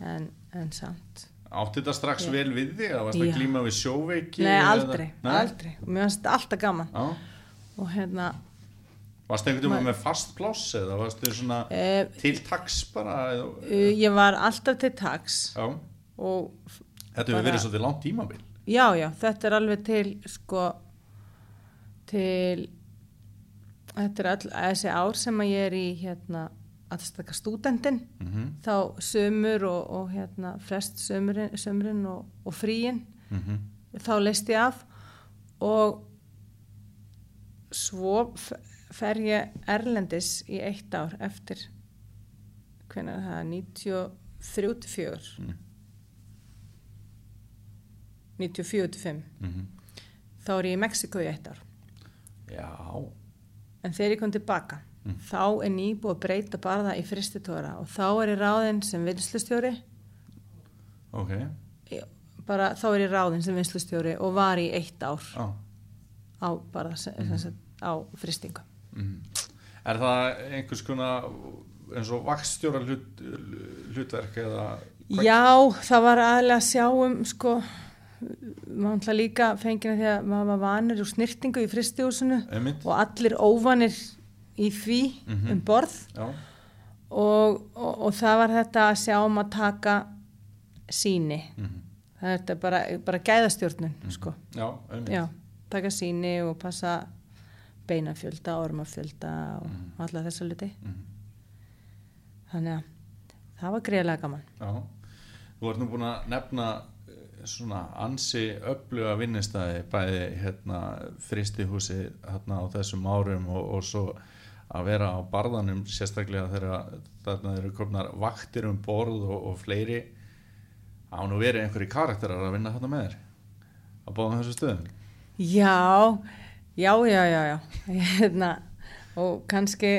En, en samt. Átti þetta strax Já. vel við þig? að varst að glíma við sjóveiki? Nei, eða- aldrei, Nei? aldrei. Og mér fannst þetta alltaf gaman. Já, og hérna varst einhvern veginn með fast pláss eða varstu svona e, til taks bara? eða- ég var alltaf til taks Já, og þetta hefur verið svolítið langt tímabil. Já, já, þetta er alveg til sko til þetta er all, þessi ár sem að ég er í hérna að stakka stúdendin mhm, þá sömur og, og hérna flest sömurinn, sömurinn og, og fríin mhm, þá leist ég af og svo fer ég erlendis í eitt ár eftir hvernig er það? 93-94 Mm. 94-95 mhm. þá er ég í Mexiko í eitt ár. Já, en þegar ég kom tilbaka Mm. þá er nýbúið að breyta bara það í fristitóra og þá er ég ráðinn sem vinslustjóri. Ok. Bara þá er ég ráðinn sem vinslustjóri og var í eitt ár Já, á bara sem, sem, sem, á fristingu mhm. Er það einhvers konar eins og vakstjóra hlut, hlutverk eða Já, það var aðlega að sjá um sko maður ætla líka fengina því að maður var vanir úr snirtingu í Einmitt. og allir óvanir í því Mhm. um borð og, og, og það var þetta að sjá um að taka síni mhm, það er bara, bara gæðastjórnun sko. já, já, taka síni og passa beinafjölda, ormafjölda og Mhm. alla þessa luti Mhm. þannig að það var greiðlega gaman. Já, þú ert nú búin að nefna eh, svona ansi öfluga vinnistæði bæði hérna fristihúsi hérna á þessum árum og, og svo að vera á barðanum sérstaklega þegar þarna eru komnar vaktir um borð og, og fleiri. Á nú verið einhverju karakterar að vinna þarna með þér að báða þessu stöðum? Já, já, já, já, já. Hérna, og kannski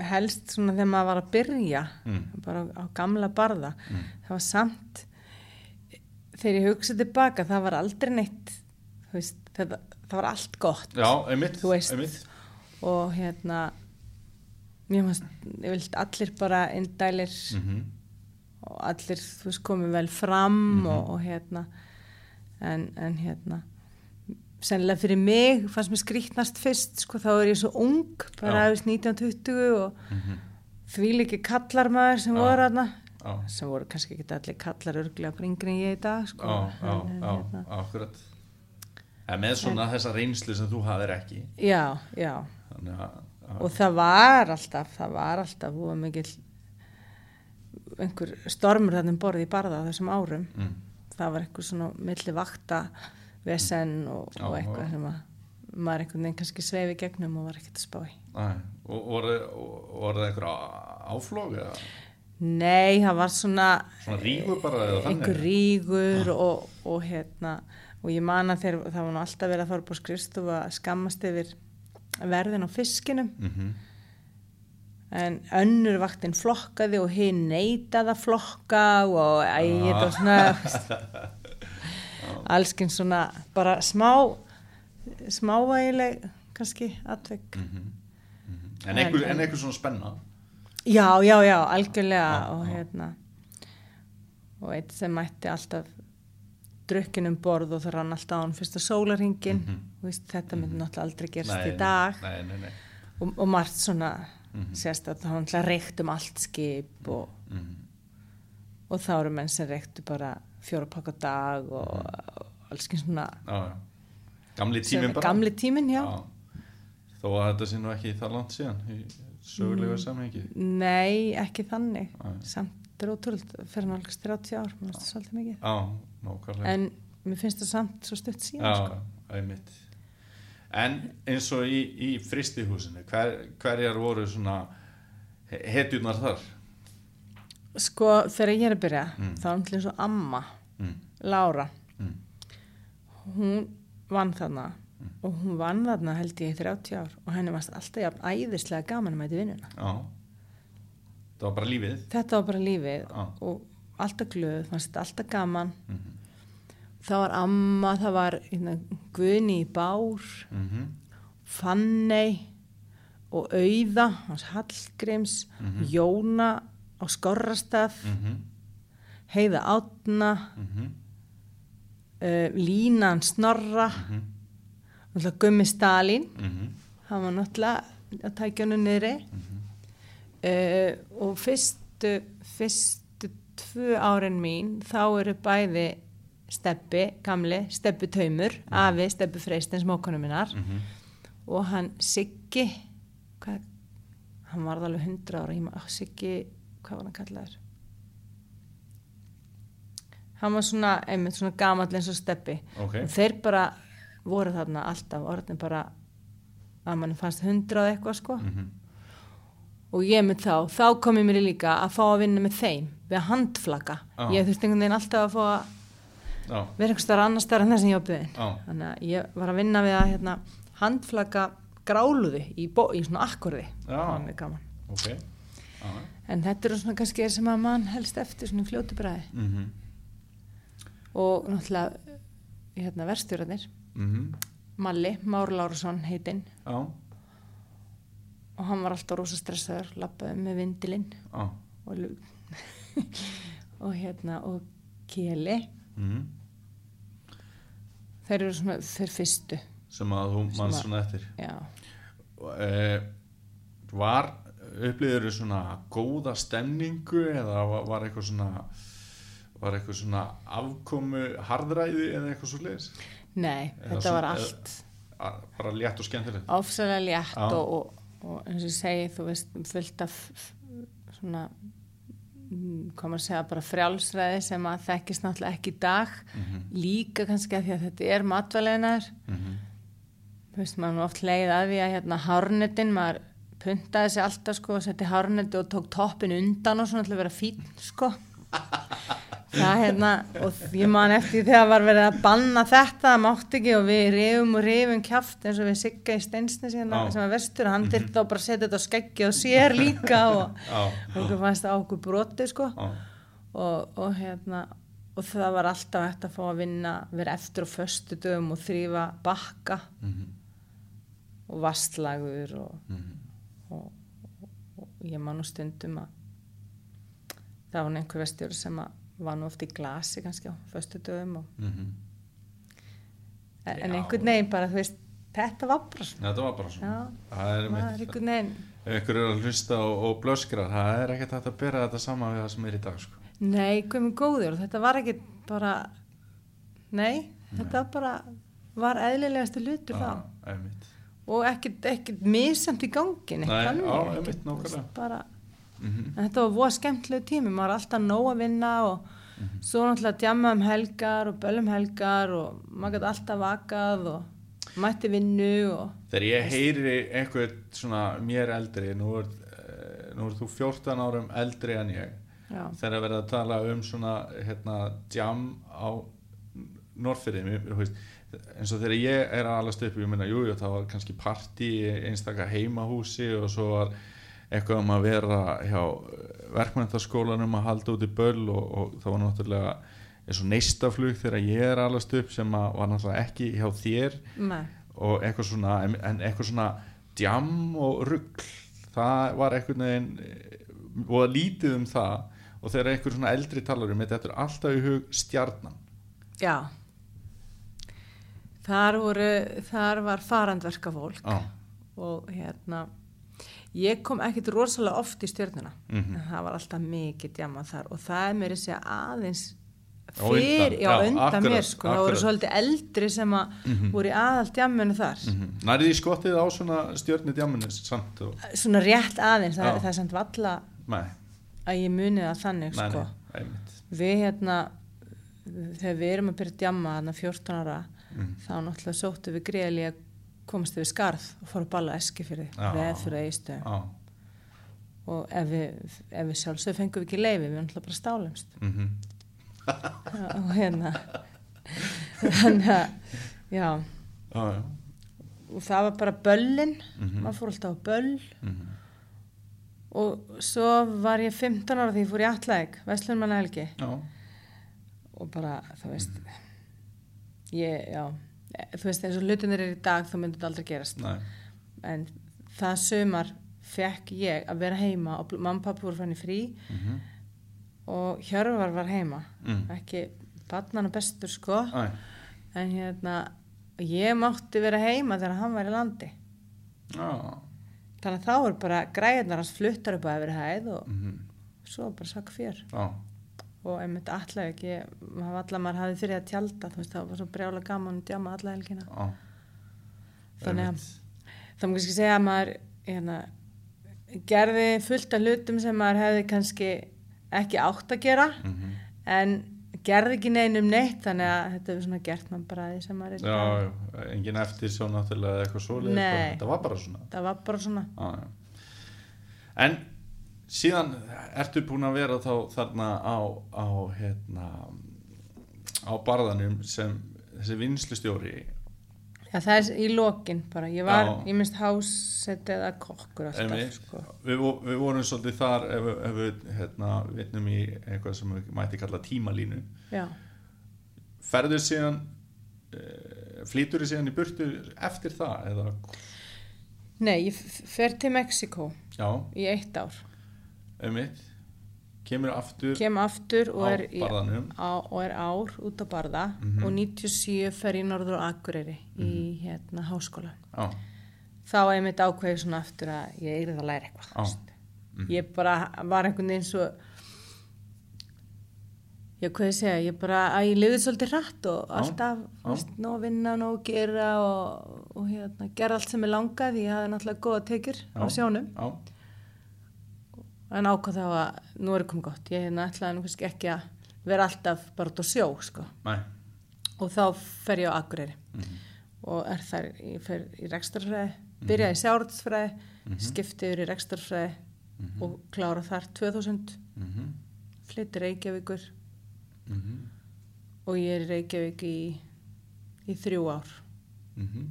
helst svona þegar maður var að byrja, Mm. bara á gamla barða, Mm. það var samt, þegar ég hugsaði tilbaka, það var aldrei neitt, veist, það, það var allt gott Já, einmitt, einmitt. og hérna, mér fannst, ég vilt allir bara indælir Mm og allir, þú veist, komið vel fram Mhm. og, og hérna en, en hérna sennilega fyrir mig fannst mér skrýtnast fyrst sko, þá er ég svo ung bara aðeins 1920 og Mhm. því líki kallar maður sem Já. voru aðna sem voru kannski ekki allir kallar örglega bara yngri en ég í dag sko. En- en já, hérna, akkurat En með svona þessa reynslu sem þú hafðir ekki já, já Þannig að, og það var alltaf það var alltaf búið mikil einhver stormur þarna um borði í barða á þessum árum mm. það var eitthvað svona milli vakta vesen og, og eitthvað sem að maður einhvern veginn kannski sveifi gegnum og var ekkert að spá í. Og voru, það einhver á- áflog eða? Nei, það var svona svona rígur bara eða þannig? einhver rígur og, og hérna og ég man að þeir, það var nú alltaf verið að fara upp á skrifstofu að skammast yfir verðin á fiskinum. Mm en önnur vaktinn flokkaði og hinn neitaði að flokka og æ, þetta var svona allskinn svona bara smá smávægileg kannski atvegg Mhm. en, einhver, en einhver svona spenna já, já, já, algjörlega Já, og já. hérna og eitt sem mætti alltaf drukkin um borð og það rann alltaf á hann fyrsta sólarhingin Mhm. veist, þetta myndi náttúrulega aldrei gerst Nei, í dag nei, nei, nei. og, og margt svona Mhm. sérst að það var náttúrulega reykt um allt skip og, Mhm. og þá eru menn sem reyktu bara fjóra pakka dag og, og alls ekki svona Já, já. gamli tíminn bara. gamli tíminn, já. Þó að þetta sé nú ekki það langt síðan í sögulega Mm. samhengi. Nei, ekki þannig. Samt er ótrúld fyrir nálgast 30 ár mér finnst það svolítið mikið. Já, en mér finnst það samt svo stutt síðan já, sko. einmitt. En eins og í, í fristihúsinu hver, hverjar voru svona he- hetjurnar þar sko þegar ég er að byrja Mm. þá er náttúrulega eins og amma mm. Lára Mm. hún vann þarna Mm. og hún vann þarna held ég í 30 ár og henni varst alltaf jafn æðislega gaman að mæti vinnuna já það var bara lífið þetta var bara lífið Já. og alltaf glöð, fannst þetta alltaf gaman mm það var amma, það var hérna, Guðni í Bár -hmm. Fanney og Auða hans Hallgríms Mhm. Jóna á Skorrastað Mm Heiða Átna -hmm. uh, Línan Snorra Mhm. náttúrulega Gummi Stalin Mm hann var náttúrulega að tækja hennu niðri uh, og fyrstu fyrstu tvö árin mín þá eru bæði steppi, gamli, steppi taumur afi, steppi freistins mókonu minnar. -hmm. og hann Siggi hvað, hann varð alveg hundra ára ég ma- Siggi, hvað var hann kallaður? Hann var svona, einmitt svona gamall eins og steppi ok. Og þeir bara voru þarna alltaf orðin bara að mann fannst hundrað eitthvað sko. Mm og ég mynd þá, þá kom ég mér í líka að fá að vinna með þeim við að handflaka Já. ég þurfti einhvern veginn alltaf að fá að já, vera einhvers staðar annar staðar en það sem ég var byggðin já, þannig að ég var að vinna við að hérna, handflaka gráluði í, í svona akkorði. Já. það var mjög gaman. Ok. Já. En þetta eru svona kannski er sem að mann helst eftir svona fljótu bræði Mm og náttúrulega hérna, verstjórarnir. -hmm. Malli, Már Lárusson heitinn. Já, og hann var alltaf rosa stressaður lappaði með vindilinn. Já. Og, og hérna og Keli. Mm þeir eru svona þeir fyrstu. Sem að þú mann svona eftir. Já, uh, var upplýður svona góða stemningu eða var, eitthvað svona var eitthvað svona afkomu harðræði eða eitthvað svo leiðis nei, Eða þetta svona- var eða- allt. bara létt og skemmtilegt? Ofsalega létt Já. og, og, og eins og ég segi þú veist fullt af svona mm, hvað maður að segja bara frjálsræði sem að þekkist náttúrulega ekki í dag. Mhm, líka kannski að því að þetta er matvæleginar mhm, þú veist maður er oft leið að því að hérna hárnetin maður puntaði sig alltaf sko og setti hárneti og tók toppin undan og svona til að vera fín sko. Það hérna og ég man eftir þegar var verið að banna þetta það mátti ekki og við rifum og rifum kjaft eins og við sigga í steinsnes hérna, sem var verstur og hann mm þá bara að setja þetta á skeggi og sér líka og okkur fannst það á okkur broti sko. Og, og hérna og það var alltaf hægt að fá að vinna vera eftir á föstu dögum og þrýfa bakka. Mhm, og vastlagur og, mhm, og, og ég man nú stundum að það var einhver vestjóri sem að var nú oft í glasi kannski á föstu dögum og, mhm. en einhvern veginn bara þú veist þetta var bara svona þetta var bara svona Já. það er mitt einhvern veginn ef ykkur eru að hlusta og, og blöskrar það er ekkert að bera þetta saman við það sem er í dag sko. nei, með góður þetta var ekki bara nei, þetta var bara var eðlilegasti hlutur Já, þá einmitt. Og ekkert, ekkert misamt í gangi neitt Nei, ekkert, einmitt, bara Mhm. en þetta var voða skemmtilegu tími, maður var alltaf nóg að vinna og svo náttúrulega djamma um helgar og böllum helgar og maður gæti alltaf vakað og mætti vinnu og Þegar ég heyri einhvern svona mér eldri, nú er, eh, nú er þú 14 árum eldri en ég, já, þegar verið að tala um svona hérna jam á veist, eins og þegar ég er að alast upp, ég minna, jú, jú, það var kannski partí í einstaka heimahúsi og svo var eitthvað um að vera hjá verkmyndaskólanum að halda út í böll og, og það var náttúrulega eins og neistaflug þegar ég er að alast upp sem var náttúrulega ekki hjá þér. Með, og eitthvað svona en eitthvað svona djam og rugl það var eitthvað neginn og að lítið um það. Og þegar eitthvað svona eldri talar um þetta er alltaf í hug stjarnan. Já þar voru þar var farandverka fólk á, og hérna ég kom ekkit rosalega oft í stjörnuna. Mhm. en það var alltaf mikið djama þar og það er mér að segja aðeins fyrir, já, já, undan akkurat, mér sko, það voru akkurat. Svolítið eldri sem að voru í aðal djamunu þar. Nærið í skottið á svona stjörni djaminu samt og, svona rétt aðeins, það, Já. er- það er samt valla nei, að ég muni það þannig nei, sko. nei, við hérna þegar við erum að byrja að djamma þarna 14 ára Mhm. þá náttúrulega sóttu við greiðli að komast við skarð og fóru að balla eski fyrir Já. veð fyrir eigistöð á, og ef við, ef við sjálfsög fengum við ekki leifi við náttúrulega bara stálumst mhm, og hérna þannig að já, á, já. Og það var bara böllin Mhm. maður fór alltaf á böll. Mhm, og svo var ég 15 ára því ég fór í Atlæk Vestlunmanna Helgi. Og bara, þú veist ég, já. Eh, þú veist, eins og hlutinir er í dag þá myndi þetta aldrei gerast. Nei, en það sömar fekk ég að vera heima og mamma og pappi voru fann í frí. Mhm, og Hjörvar var heima. Mm, ekki barnan og bestur sko. Æ, en hérna ég mátti vera heima þegar hann var í landi. Já, þannig að þá er bara græðnar hans fluttar upp á efri hæð og mhm, svo bara sakk fjör. Já, og einmitt allaveg ekki allaveg maður hafði fyrir að tjálta veist það var svo brjála gaman að djama alla helgina já Þannig að- það má kannski segja að maður hérna, gerði fullt af hlutum sem maður hefði kannski ekki átt að gera Mhm. en gerði ekki neinum neitt þannig að þetta er svona gert mann því sem maður Já, já, engin eftir svo náttúrulega eitthvað sko. þetta var bara svona það var bara svona já. en síðan ertu búin að vera þá þarna á, á hérna á barðanum sem þessi vinslustjóri Já, það er í lokin bara. Ég var, Já. ég minnst hásett eða kokkur alltaf, Einmitt. sko. við, við vorum svolítið þar ef, við- ef við hérna, vitnum í eitthvað sem við mætti kalla tímalínu Já. ferður síðan uh, flýtur þið síðan í burtu eftir það eða, Nei, ég fer til Mexiko já, í eitt ár. Einmitt kemur aftur Kem aftur og á er, í, á, og er ár út á barða Mhm. og 97 fer í Norður og Akureyri í hérna háskóla. já, Þá er mitt ákveðið svona aftur að ég er að læra eitthvað. Já. þú veist. Ég bara var einhvern veginn svo ég hvað ég segja, ég bara að ég liði svolítið hratt og alltaf, nóg að vinna, nóg að gera og, og hérna, gera allt sem ég langaði, ég hafði náttúrulega góða tekjur á Já. sjónum, já, en ákvað þá að nú er komið gott, ég hérna ætlaði nú kannski ekki að vera alltaf bara út á sjó, sko, og þá fer ég á Akureyri. Mhm. og er þar, ég fer í rekstarfræði, byrjaði í sjárhaldsfræði, Mhm. skipti yfir í rekstarfræði og klára þar 2000, mhm, flytti Reykjavíkur. Mhm, og ég er í Reykjavík í, í þrjú ár. mhm,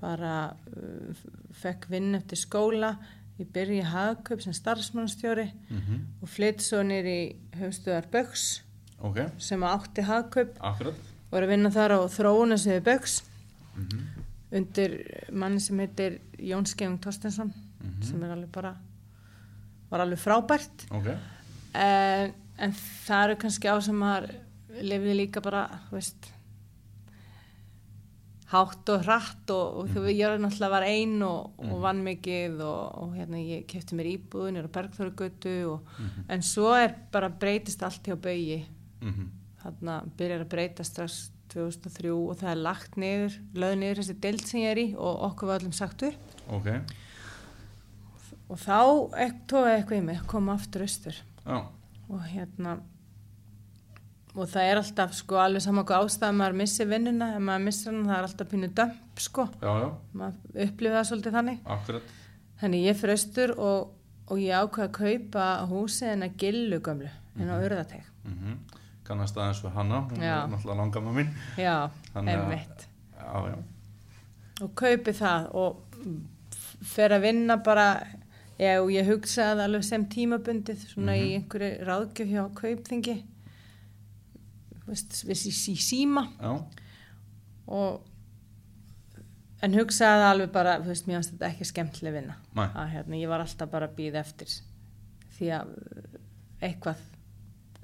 Bara uh, fekk vinn eftir skóla, ég byrja í hagkaup sem starfsmannstjóri mhm. og flytti svo nýr í höfstuðar Böks ok, sem átti hagkaup. Akkurat. Og er að vinna þar á þróunasviði Böks mhm, undir manni sem heitir Jón Skeving Torstensson Mhm. sem er alveg bara var alveg frábært. Ok, en, en það eru kannski á sem maður lifði líka bara þú veist hátt og hratt og, og þú veist ég var náttúrulega var ein og, og vann mikið og, og hérna ég kefti mér íbúðin er á Bergþórugötu og, en svo er bara breytist allt hjá baugi. Mhm, þarna byrjar að breyta strax 2003 og það er lagt niður löð niður þessi deild sem ég er í og okkur var öllum sagt upp. Ok. Og þá tóði eitthvað í mig að koma aftur austur. Já, og hérna og það er alltaf sko alveg saman hvað ástæða maður missi vinnuna ef maður missir hann það er alltaf pínu dömp sko. Já, já, maður upplifið það svolítið þannig. Akkurat. Þannig ég fyrir austur og, og ég ákveða að kaupa húsið en að gillu gömlu en á urðateg mm kannast aðeins við hanna hún Já. er náttúrulega langamma mín. Já, að- einmitt. Já, já, og kaupi það og fer að vinna bara ég, og ég hugsaði alveg sem tímabundið svona í einhverju ráðgjöf hjá kaupþingi veist, í, síma. Já, og en hugsaði alveg bara veist, mér finnst þetta ekki skemmtileg vinna. Að hérna, ég var alltaf bara að býða eftir því að eitthvað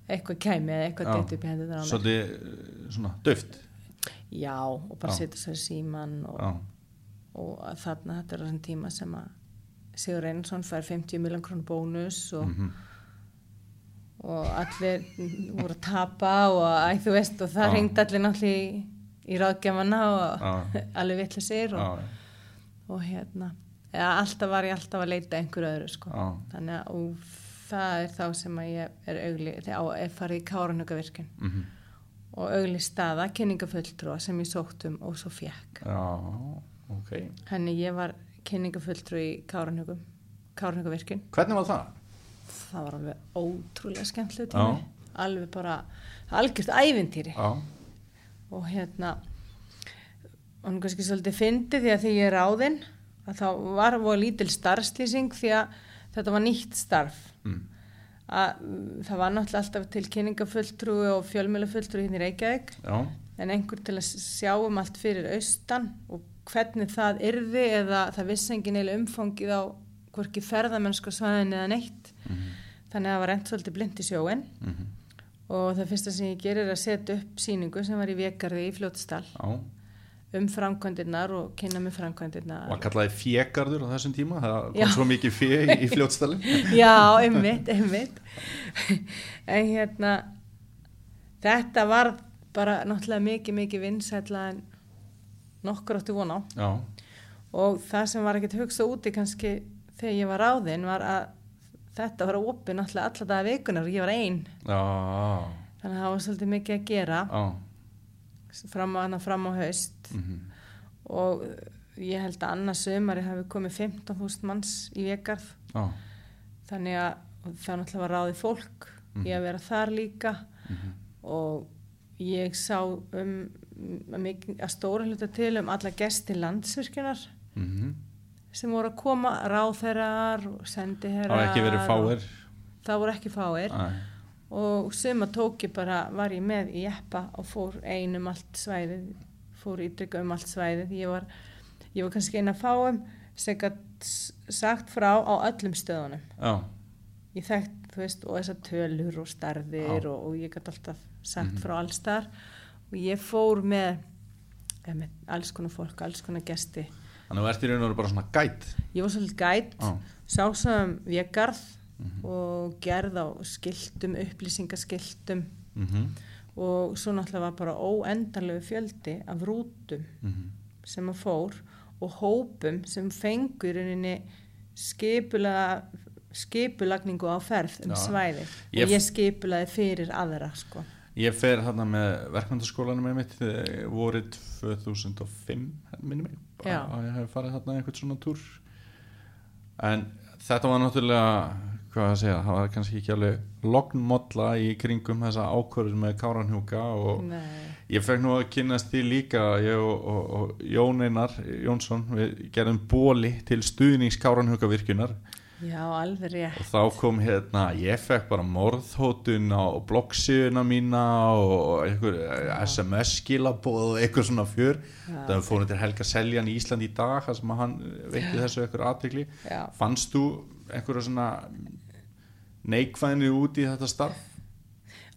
eitthvað kæmi eða eitthvað deitt upp í hendur mér. Svolítið eh, svona döft já, og bara setja sér síman og, og þarna þetta er þessum tíma sem að Sigur Einarsson fær 50 miljón krónu bónus og, mhm, og allir voru að tapa og æ, þú veist og það Já. ringdi allir náttúrulega í, í ráðgjafana og Já. allir vitlu sér og, já, og hérna ja, alltaf var ég alltaf að leita einhverju öðru sko. þannig að og það er þá sem að ég er augli þegar ég farið í Káranhugavirkun mhm, og augli staða, kynningafulltrúa sem ég sótt um og svo fekk já, ok henni ég var kynningafulltrú í Káranhugum Káranhugavirkun hvernig var það? Það var alveg ótrúlega skemmtileg Já. tími. Alveg bara algjört ævintýri. Já, og hérna og hann kannski svolítið fyndi því að því ég er ráðinn að þá var voru lítil starfslýsing því að þetta var nýtt starf. Mm, að það var náttúrulega alltaf til kynningafulltrúi og fjölmjölafulltrúi hérna í Reykjavík. Já, en einhver til að sjá um allt fyrir austan og hvernig það yrði eða það vissi engin eða umfangið á hvorki ferðamennsku svæðin eða neitt. Mhm, þannig að það var reynd svolítið blind í sjóin mhm, og það fyrsta sem ég gerir er að setja upp síningu sem var í Vekarði í Fljótsdal já um framkvæmdirnar og kynna með framkvæmdirnar. Og að kallaði fjegarður á þessum tíma? Það kom Já. svo mikið fje í, fljótstæli Já, einmitt, einmitt. En hérna þetta var bara náttúrulega mikið, mikið vinsætla en nokkur áttu von á. Já, og það sem var ekkert hugsa úti kannski þegar ég var ráðinn var að þetta var opið náttúrulega alla daga vikunar og ég var ein. Já, þannig að það var svolítið mikið að gera. Já. Fram á, fram á haust. Mhm, og ég held að annars sömari hafi komið 15.000 manns í vekarð já, þannig að það náttúrulega var ráðið fólk í að vera þar líka. Mhm, og ég sá um að, að stóra hluta til um alla gesti landsvirkjunar. Mhm sem voru að koma ráðherrar og sendiherrar. Það var ekki verið fáir. Það voru ekki fáir. Æ, og suma tók ég bara var ég með í eppa og fór ein um allt svæðið fór ítrykka um allt svæðið. Ég var, ég var kannski eina fáum sem gætt sagt frá á öllum stöðunum. Já, ég þekkt, þú veist, og þessar tölur og starðir og, og ég gætt alltaf sagt Mhm. frá alls þar og ég fór með, með alls konar fólk, alls konar gesti þannig að þú ert í raun og veru bara svona gæt ég var svolítið gætt já, sá sem vegarð Mhm. og gerð á skiltum, upplýsingaskiltum. Mhm, og svo náttúrulega var bara óendanlegu fjöldi af rútum mhm. sem að fór og hópum sem fengur í rauninni skipula skipulagningu á ferð um Já. svæði Ég- og ég skipulaði fyrir aðra sko. Ég fer þarna með verkmyndaskólanum með mitt eh, vorið 2005 minni mig Já. að ég hef farið þarna einhvern svona túr en þetta var náttúrulega hvað að segja, það var kannski ekki alveg lognmodla í kringum þessa ákvörður með Káranhjúka og Nei. ég fekk nú að kynast því líka ég og, og, og Jón Einar Jónsson, við gerðum bóli til stuðnings Káranhjúka virkunar Já, alveg rétt. Og þá kom hérna ég fekk bara morðhótun á bloggsíðuna mína og einhver SMS skilabóð og eitthvað svona fjör. Já. það fórum til Helga Seljan í Ísland í dag þar sem hann veitti þessu eitthvað Já. fannst þú einhverja svona neikvæðinu út í þetta starf?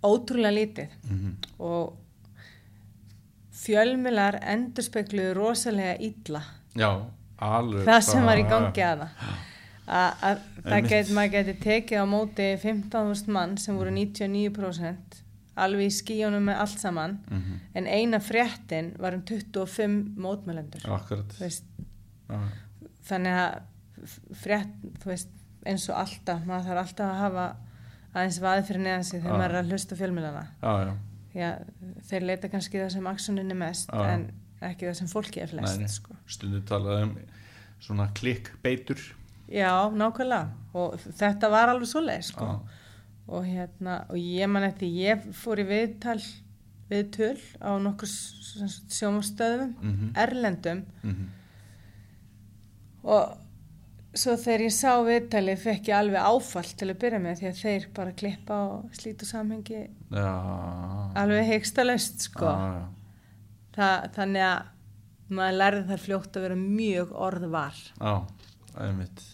Ótrúlega lítið. Mm og fjölmilar endurspegluðu rosalega illa. Já, alveg það sem var í gangi að það að get, maður geti tekið á móti 15.000 mann sem voru 99% alveg í skíunum með allt saman. Mhm, en eina fréttin var um 25 mótmælendur. Þannig að frétt, veist eins og alltaf, maður þarf alltaf að hafa aðeins vaði fyrir neðan sig þegar Já. maður er að hlusta fjölmjölana að þeir leita kannski það sem aksunin er mest Já. en ekki það sem fólki er flest. Sko. stundu talað um svona klikkbeitur já, nákvæmlega og þetta var alveg svoleið sko. Já. og hérna og ég man eftir, ég fór í viðtal viðtöl á nokkur sjómastöðum Mhm. erlendum Mhm. og svo þegar ég sá viðtalið fekk ég alveg áfall til að byrja með því að þeir bara klippa og slítu samhengi já, alveg heikstalaust sko já, já. Þa, þannig að maður lærði þar fljótt að vera mjög orðvar já, það er mitt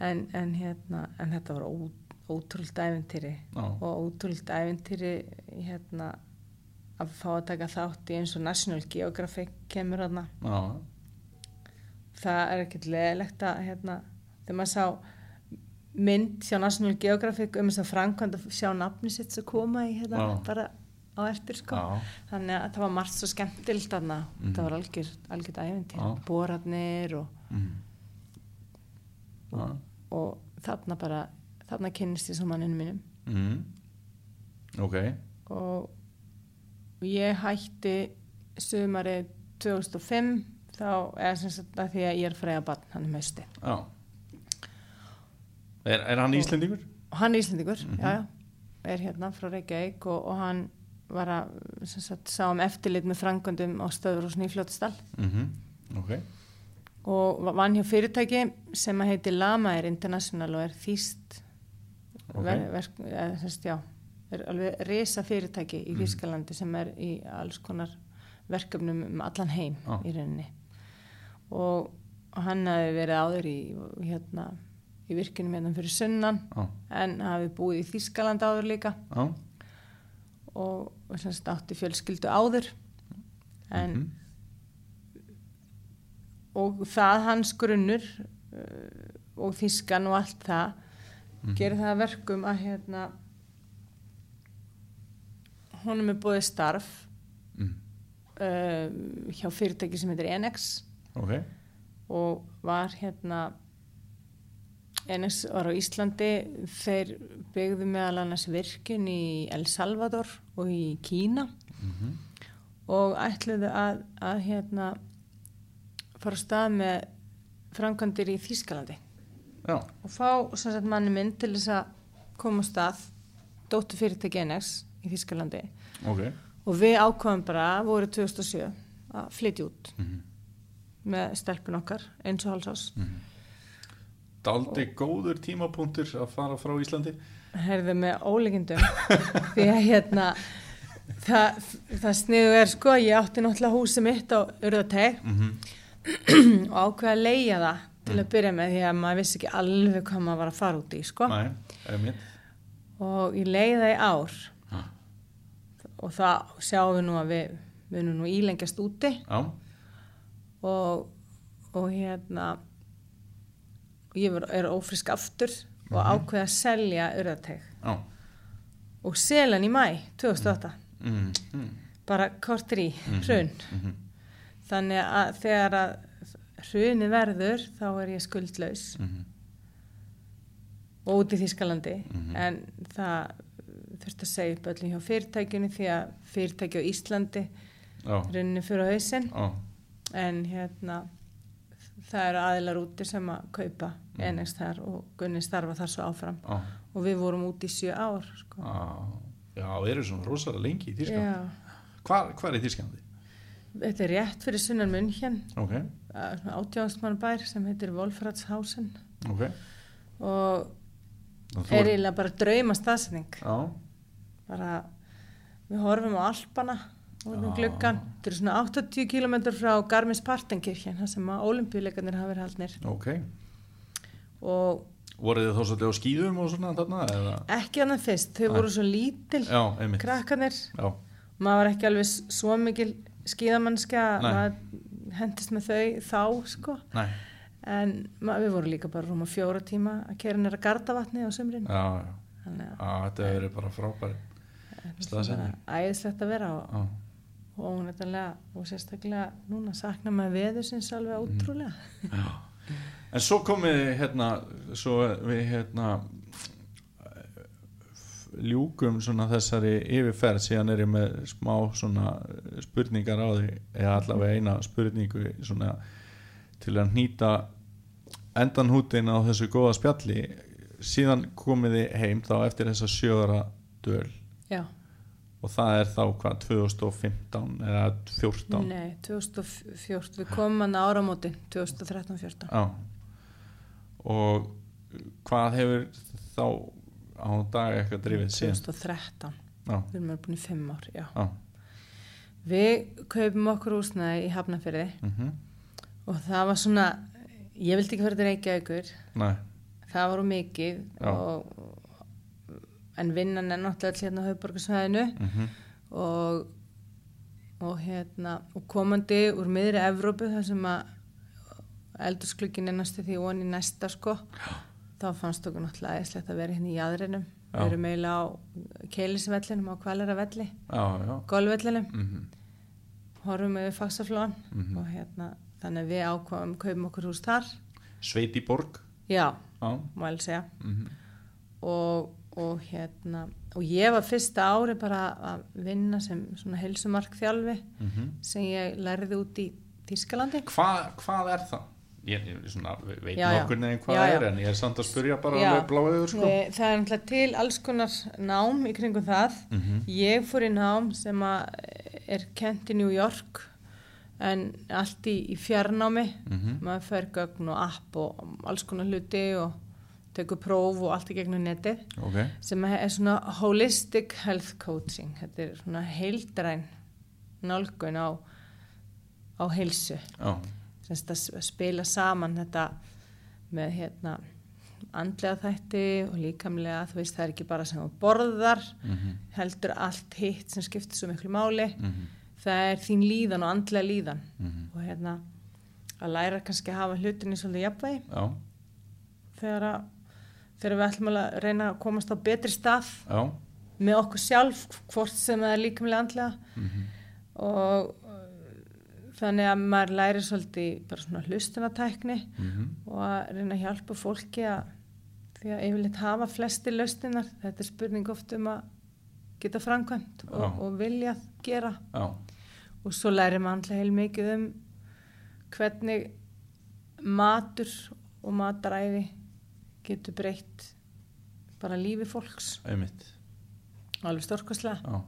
en, en, hérna, en þetta var ótrúld æventýri og ótrúld æventýri hérna að fá að taka þátt í eins og National Geographic kemur já, það er ekkert leðilegt að hérna, þegar maður sá mynd hjá National Geographic um þess að framkvæmd að sjá nafni sitt sem koma í hérna Já. bara á eftir sko. Já, þannig að það var margt svo skemmtilt þarna. Mhm. það var algjör, algjör æventýr Já. borarnir og, mhm. já, og þarna bara þarna kynnist ég svo manninu mínum mhm. ok, og ég hætti sumari 2005 þá er sem sagt að því að ég er fræða barn hann er mausti já er, er hann Íslendingur? hann er Íslendingur, Mhm. já, já er hérna frá Reykjavík og, og hann var að sagt, sá um eftirlit með frangöndum á stöður og snýfljótstall Mhm. ok, og va- vann hjá fyrirtæki sem að heiti Lamair International og er þýst Ok. ver, verk, eða, sérst, já, er alveg risa fyrirtæki í Mhm. Þýskalandi sem er í alls konar verkefnum um allan heim Já. í rauninni og, og hann hafi verið áður í hérna í virkunum hérna fyrir sunnan já, en hafi búið í Þýskaland áður líka já og, og semst átti fjölskyldu áður en Mhm. Og það hans grunnur uh, og þískan og allt það Mhm. gerir það að verkum að hérna honum er búið starf Mhm. uh, hjá fyrirtæki sem heitir Enex ok, og var hérna Enex var á Íslandi þeir byggðu meðal annars virkun í El Salvador og í Kína Mhm. og ætluðu að, að hérna fara á stað með framkvæmdir í Þýskalandi. Já, og fá sem sagt manni minn til þess að koma á stað dóttu fyrirtæki NX í Þýskalandi. Ok. Og við ákvaðum bara voru 2007 að flytja út Mhm. með stelpun okkar eins og hálsás Daldi góður tímapunktur að fara frá Íslandi. Herðu með ólíkindum. Því að hérna það, það sniðu er sko ég átti náttúrulega húsi mitt á Urðateg Mhm. og ákveða að leia það til að byrja með því að maður vissi ekki alveg hvað maður var að fara út í sko. Nei, og ég leiði það í ár. Já. og það sjáum við nú að við við erum nú ílengjast úti. Og, og hérna ég var, er ófrisk aftur og ákveða að selja urðateg já. Og selan í mæ 2008 Mhm. Mhm. bara kortir í hrun Mhm. Þannig að þegar að hruni verður þá er ég skuldlaus Mhm. og út í Þískalandi Mhm. en það þurfti að segja upp öllum hjá fyrirtækinu því að fyrirtæki á Íslandi Já, runni fyrir á hausinn já, en hérna það eru aðilar úti sem að kaupa Mhm. ennast þar og Gunni starfa þar svo áfram já og við vorum úti í sjö ár sko. Já, já, eru svona rosalega lengi í Þýskalandi Já, Hvar, hvar er Þýskalandi? Þetta er rétt fyrir sunnan munn hér Ok, átjáðastmann bær sem heitir Wolfratshausen. Ok. Og þú er eiginlega bara drauma staðsetning Já, bara við horfum á Alpana og gluggan þetta eru svona 80 km frá Garmisch-Partenkirchen það sem að olimpíuleikarnir hafa verið haldnir. Ok. Og Voruð þið þá svolítið á skýðum og svona þarna? Ekki annað fyrst, þau Nei. voru svo lítil Já, einmitt. krakkarnir, Já, maður var ekki alveg svo mikil skíðamannska hendist með þau þá sko, nei. En við vorum líka bara rúma fjóra tíma að kera nýra gardavatni á sumrin. Já, já, þannig já þetta verið bara frábæri bara æðislegt að vera og, og ónættilega og sérstaklega núna sakna maður veðusins alveg ótrúlega. Já. En svo komið hérna svo við hérna ljúkum svona þessari yfirferð síðan er ég með smá svona spurningar á því eða allavega eina spurningu svona til að nýta endan hútin á þessu góða spjalli. Síðan komið þið heim þá eftir þessa sjöðara döl Já, og það er þá hvað 2015 eða 14 nei, 2014, við komum hann áramótin 2013-14 Já. Og hvað hefur þá á dag eitthvað drifið síðan. 2013, Já, við erum búin í fimm ár, já. já, Við kaupum okkur húsnaði í Hafnafyrði mhm, og það var svona, ég vildi ekki fara til Reykjavíkur, næ, það var úr mikið Já. og, en vinnan er náttúrulega hérna á höfuborgarsvæðinu mhm, og, og hérna og komandi úr miðri Evrópu þar sem að eldursklukkin er næstu því voni næsta sko þá fannst okkur náttúrulega æðislegt að vera hérna í jæðrinum við erum eiginlega á keilisvellinum á kvalara velli já, já, golfvellinum, mhm, horfum við faksaflóan Mhm. og hérna þannig að við ákváðum kaupum okkur hús þar. Sveit í borg, já, já, má alveg segja. Mhm, og, og hérna og ég var fyrsta ári bara að vinna sem svona helsumark þjálfi mhm. sem ég lærði út í Þískalandi Hva, hvað er það? Ég, ég svona, veit nokkur neginn hvað það er en ég er samt að spyrja bara Já. alveg bláðið sko. Það er náttúrulega til alls konar nám í kringum það. Mhm. Ég fór í nám sem er kent í New York en allt í, í fjarnámi. Mhm. Maður fer gögn og app og alls konar hluti og tekur próf og allt í gegnum netið Ok, sem er svona holistic health coaching. Þetta er svona heildræn nálgun á, á heilsu. semst að spila saman þetta með hérna andlega þætti og líkamlega þú veist það er ekki bara sem þú borðar mhm, heldur allt hitt sem skiptir svo miklu máli. Mhm, það er þín líðan og andlega líðan. Mhm, og hérna að læra kannski að hafa hlutinni svolítið jafnvægi. Já, þegar, að, þegar við ætlum að reyna að komast á betri stað já, með okkur sjálf hvort sem það er líkamlega andlega. Mhm, og þannig að maður læri svolítið bara svona hlustunatækni mhm, og að reyna að hjálpa fólki að því að yfirleitt hafa flesti laustinar þetta er spurning oft um að geta framkvæmt og, og vilja gera. Já, og svo læri maður alltaf heil mikið um hvernig matur og mataræði getur breytt bara lífi fólks. Einmitt, alveg stórkostlega. Já.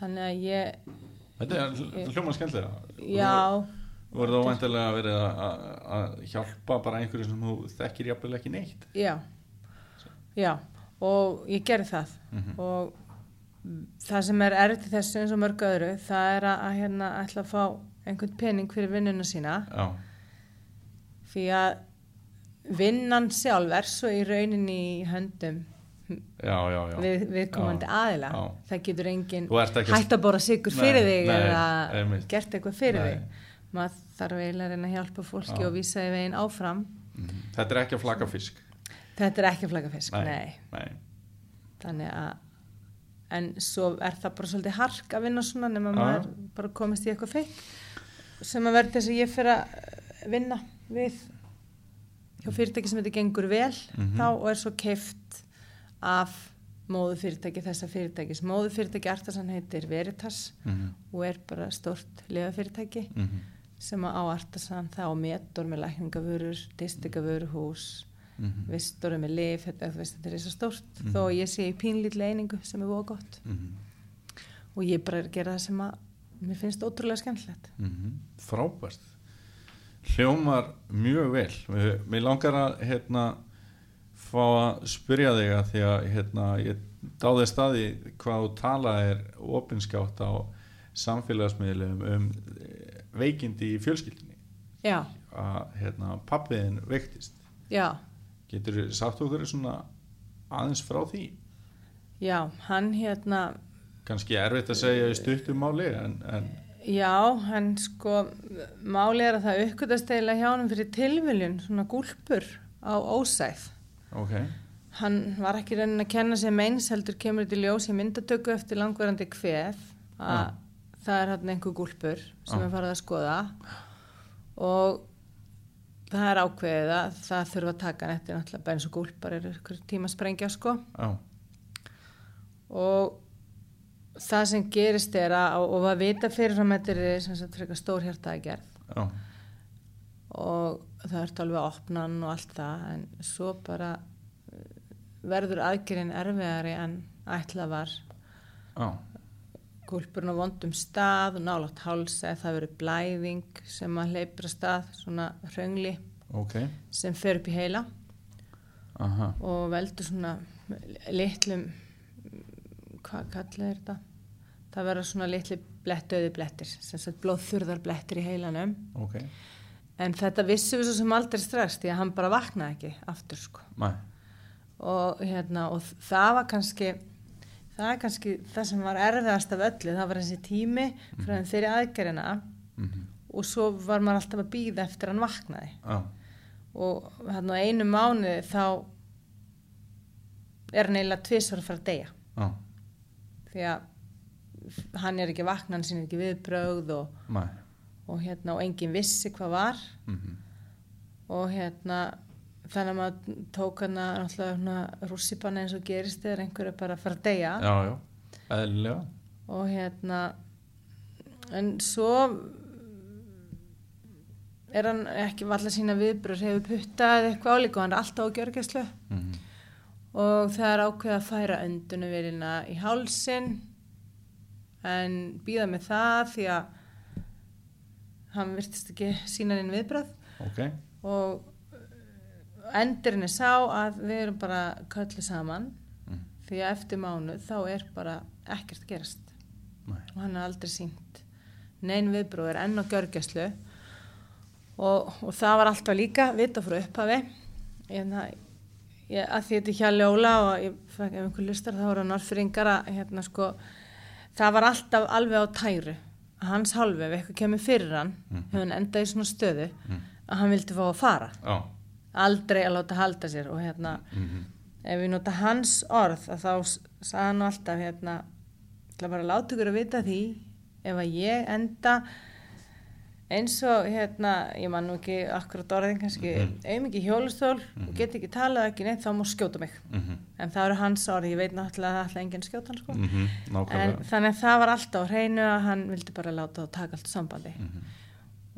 þannig að ég, Þetta er hl- hljóma skemmtilega. já Þú verður þá vantilega að- að að hjálpa bara einhverju sem þú þekkir jafnvel ekki neitt. já, já og ég gerði það Mhm. og það sem er erfitt í þessu eins og mörg öðru það er að, að hérna ætla að fá einhvern pening fyrir vinnuna sína Já, því að vinnan sjálf er svo í rauninni í höndum já, já, já. við, viðkomandi Já, aðila það getur enginn hægt að bora sigur fyrir Nei, þig nei, eða einmitt. gert eitthvað fyrir Nei. þig maður þarf eiginlega að reyna að hjálpa fólki og vísa í veginn áfram Mhm. Þetta er ekki að flagga fisk. þetta er ekki flagafisk, nei. Nei. Nei. þannig að en svo er það bara svolítið hark að vinna svona nema maður bara komist í eitthvað feitt sem að verði þess að ég fyrir að eh, vinna við hjá fyrirtæki sem þetta gengur vel Mhm. þá og er svo keift af móðu fyrirtæki þessa fyrirtækis móðu fyrirtæki Artasan heitir Veritas Mhm. og er bara stort lefafyrirtæki Mhm. sem að á Artasan það á metor með lækningavörur, distikavöruhús Mhm. vistorum með lif, þetta, veist, þetta er svo stórt Mhm. þó ég sé í pínlítið einingu sem er voða gott Mhm. og ég bara er að gera það sem að mér finnst ótrúlega skemmtilegt Mhm. Frábært. Hljómar mjög vel. Mér langar að hérna fá að spyrja þig að því að hérna, ég dáði staði hvað þú tala er opinskátt á samfélagsmiðlum um eh, veikindi í fjölskyldinni já, að hérna, pappiðin veiktist. Já, getur þú sagt okkur svona aðeins frá því? Já hann hérna, kannski erfitt að segja í stuttum máli en, en já hann sko, máli er að það eiginlega hjá hann fyrir tilviljun svona gúlpur á ósæð ok, hann var ekki reynin að kenna sér meins heldur kemur þetta í ljós í myndatöku eftir langverandi kvef að það er hann einhver gúlpur sem Já. er farið að skoða og það er ákveðið að það þurfa að taka hann eftir náttúrulega bara eins og gúlpar eru ykkur tíma sprengja sko. Já, og það sem gerist er að og að vita fyrir frá með þetta er sem sagt frekar stór hjartaði gerð og það ert alveg að opna hann og allt það en svo bara eh, verður aðgerinn erfiðari en ætlað var. Já, gúlpurinn á vondum stað og nálátt hálsa það verður blæðing sem að hleypur að stað svona hröngli ok, sem fer upp í heila aha, og veldur svona litlum hvað kallið er þetta? Það verður svona litli blettöði blettir sem sagt blóðþurðar blettir í heilanum. Ok, en þetta vissum við svo sem aldrei strax því að hann bara vaknaði ekki aftur sko. Og hérna og það var kannski það er kannski það sem var erfiðast af öllu. Það var þessi tími frá þeim þeirri aðgerina mhm, og svo var maður alltaf að býða eftir að hann vaknaði. Já, og hann á einu mánuði þá er hann eiginlega tvisvar að fara að deyja. Já, því að hann er ekki vakna, hann sýnir ekki viðbrögð og, mæ, og hérna og enginn vissi hvað var. Mhm, og hérna þannig að maður tók hann að náttúrulega rússipanna eins og gerist þegar einhver er bara að fara að deyja. Já, já, eðlilega, og hérna en svo er hann ekki valla sína viðbröð hefur puttað eitthvað álíka og hann er alltaf á gjörgæslu. Mhm, og það er ákveð að færa öndunumvelina í hálsin en býða með það því að hann virtist ekki sína inn viðbröð ok, og endurinn er sá að við erum bara köllu saman. Mm. því að eftir mánuð þá er bara ekkert gerast. Mæ, og hann er aldrei sínt nein viðbröð er enn á gjörgæslu. Og, og það var alltaf líka vita frá upphafi. Ég, ég, að því þetta er hjá ljóla og ég ef einhver lustar þá voru norðfringar að hérna sko það var alltaf alveg á tæru hans hálfu ef eitthvað kemur fyrir hann hefur hann endað í svona stöðu að hann vildi fá að fara. Já, aldrei að láta halda sér og hérna mhm, ef við nota hans orð að þá s- sagði hann alltaf hérna bara láta ykkur að vita því ef að ég enda eins og hérna ég man nú ekki akkurat orðin kannski mm Mhm. ekki hjólustól og get ekki talað ekki neitt þá má skjóta mig. Mhm, en það eru hans orð, ég veit náttúrulega að ætla enginn skjóta hann sko. Mhm, en þannig að það var alltaf hreinu að hann vildi bara láta það taka allt sambandi. Mhm.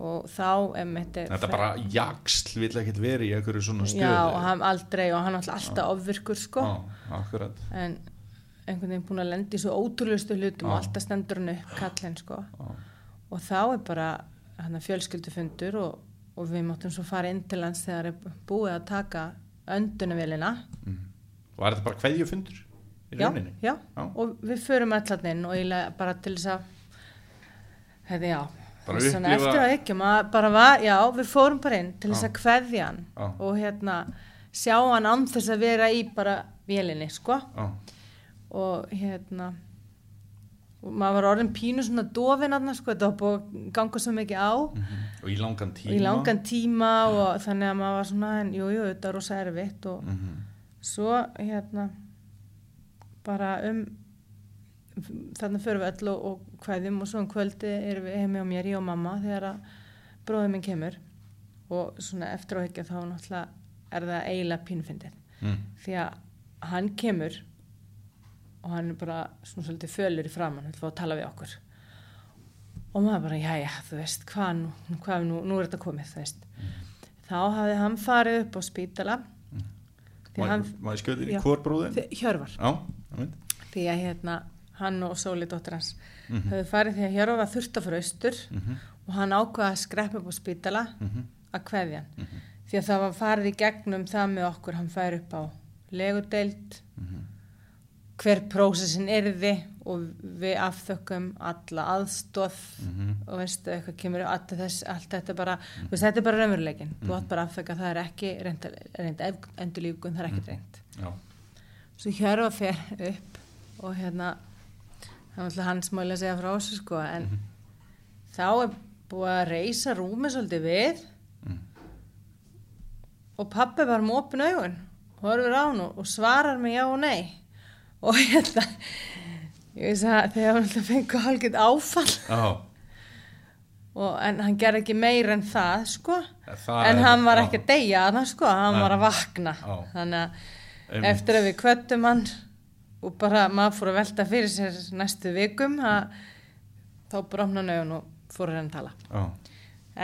og þá einmitt er Þetta bara jaksl vill ekkert verið í einhverju svona stöðu. já og hann aldrei og hann alltaf alltaf ofvirkur sko. Akkurat. en einhvern veginn búin að lendi í svo ótrúlustu hlutum og Já. alltaf stendur hann upp kallinn sko. Já, og þá er bara hann fjölskyldufundur og, og við máttum svo fara inn til hans þegar er búið að taka öndunavélina mhm. Og er þetta bara kveðjufundur í já, já, Já. og við förum allan inn og eiginlega bara til þess að hefði já Bara svona eftir að ekki var, já, við fórum bara inn til þess Já. að kveðja hann Já. og hérna sjá hann án þess að vera í bara vélinni, sko Já, og hérna og maður var orðin pínu svona dofin aðna sko, þetta var búið að ganga svo mikið á. Mhm. Og í langan tíma? í langan tíma og þannig að maður var svona en jú, jú, þetta er rosa erfitt og Mhm, svo hérna bara um þannig förum við öll og, og hvaðjum og svo um kvöldi erum við heimi á mér, ég og mamma þegar að bróðið minn kemur. Og svona eftir á ekki þá náttúrulega er það eiginlega pínfindið mhm, því að hann kemur og hann er bara svona svolítið fölur í framann, hann vil fá að tala við okkur. Og maður bara, já, já, þú veist hvað nú, hvað nú, nú er þetta komið, þú veist. Þá hafði hann farið upp á spítala. Því Má ég skjóti í Já. hvort bróðin? því, Hjörvar. Já, því að hérna, hann og Sóli dóttir hans Mhm. höfðu farið því að Hjörvar var þurft að fara austur Mhm, og hann ákvaða að skreppa upp á spítala mhm, að kveðja hann. Mhm, því að það var farið í gegnum það með okkur hann fær upp á legudeild. Mhm. Hver prósessin erði og við afþökkum alla aðstóð Mhm. og veistu eitthvað kemur allt, þess, allt þetta bara, þú veist, þetta er bara raunveruleikin þú átt bara að afþökka, það er ekki reynd, reynd endur lífgun, það er ekki reynd Já, svo hjörfa fer upp og hérna var máli að segja frá þessu sko en þá er búið að reysa rúmi svolítið við Mm. og pappi var með opin augun horfir á hann og svarar mig já og nei og hérna ég veist að þegar hann alltaf fengur hálfgett áfall. Já, og, en hann gerði ekki meira en það sko. Það en hann var ekki að deyja þarna sko, hann Nei. var að vakna. Já. þannig að Einmitt. eftir að við kvöttum hann og bara maður fór að velta fyrir sér næstu vikum að, þá bromna nögun og fór að reyna að tala. Já,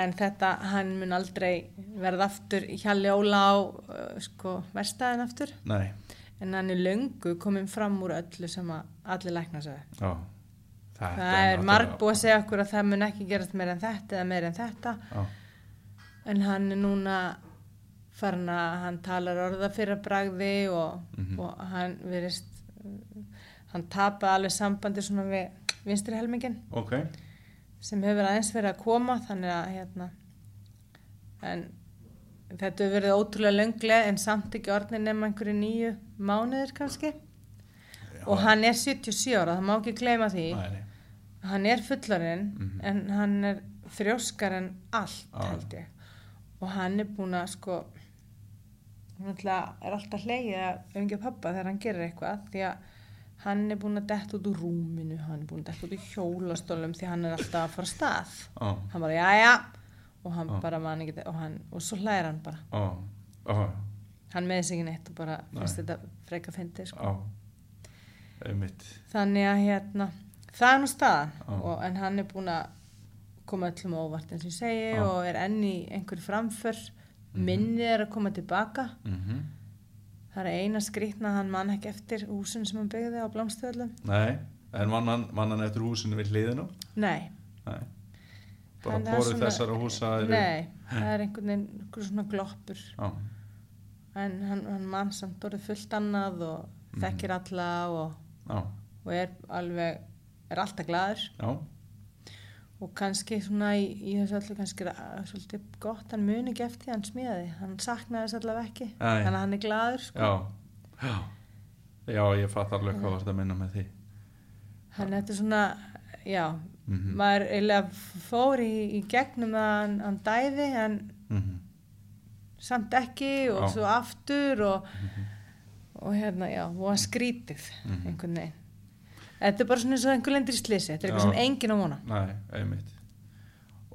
en þetta, hann mun aldrei verða aftur Hjalli Óla á uh, sko, verstaðin aftur. Nei, en hann er löngu komin fram úr öllu sem allir lækna sig. Þetta það er náttúrulega- marg búið að segja okkur að það mun ekki gerast meira en þetta eða meira en þetta Já, en hann er núna farin að hann talar orða fyrir bragði og, Mhm. og hann verist hann tapaði alveg sambandi svona við vinstri helmingin ok. sem hefur aðeins verið að koma þannig að hérna en þetta hefur verið ótrúlega lönglega en samt ekki orðin nema einhverju nýju mánuðir kannski. Og hann er 77 ára, það má ekki gleyma því. Nei. hann er fullarinn Mhm. en hann er þrjóskar en allt Já. held ég. Og hann er búin að sko hann er alltaf hleyið að umgja pappa þegar hann gerir eitthvað því að hann er búin að detta út úr rúminu hann er búin að detta út úr hjólastólum því hann er alltaf að fara stað. Já, hann bara jæja. Og hann Já. bara man ekki og, hann, og svo hlæðir hann bara. Já, já, hann með sig ekki neitt og bara finnst þetta freka fyndi sko. þannig að hérna það er nú staðan. Og, en hann er búin að koma öllum óvart eins og ég segi Já. og er enn í einhver framför. Minnið er að koma tilbaka. Mm það er eina skrýtna að hann man ekki eftir húsin sem hann byggði á Blómstöðlum Nei, en vann hann, vann hann eftir húsinu við hliðinu? nei, Nei. Bara svona- þessara húsa nei það er einhvern veginn svona gloppur. Já, en hann, hann man samt orðið fullt annað og Mhm. þekkir alla og, og er alveg er alltaf glaður já, og kannski svona í, í þessu öllu kannski er það svolítið gott hann muni ekki eftir hann smíði hann saknaði þess allavega ekki Æ. þannig að hann er glaður sko. já, já. Já, ég fatt alveg hvað varst að minna með því. hann þetta er svona já, Mhm. maður eiginlega fór í, í gegnum að hann, hann dæði en Mm samt ekki og Já. svo aftur og, og hérna, já, og hann skrítið Mhm. einhvern veginn þetta er bara svona eins og einhver lendir í slisi þetta er eitthvað sem enginn á vona Nei, einmitt.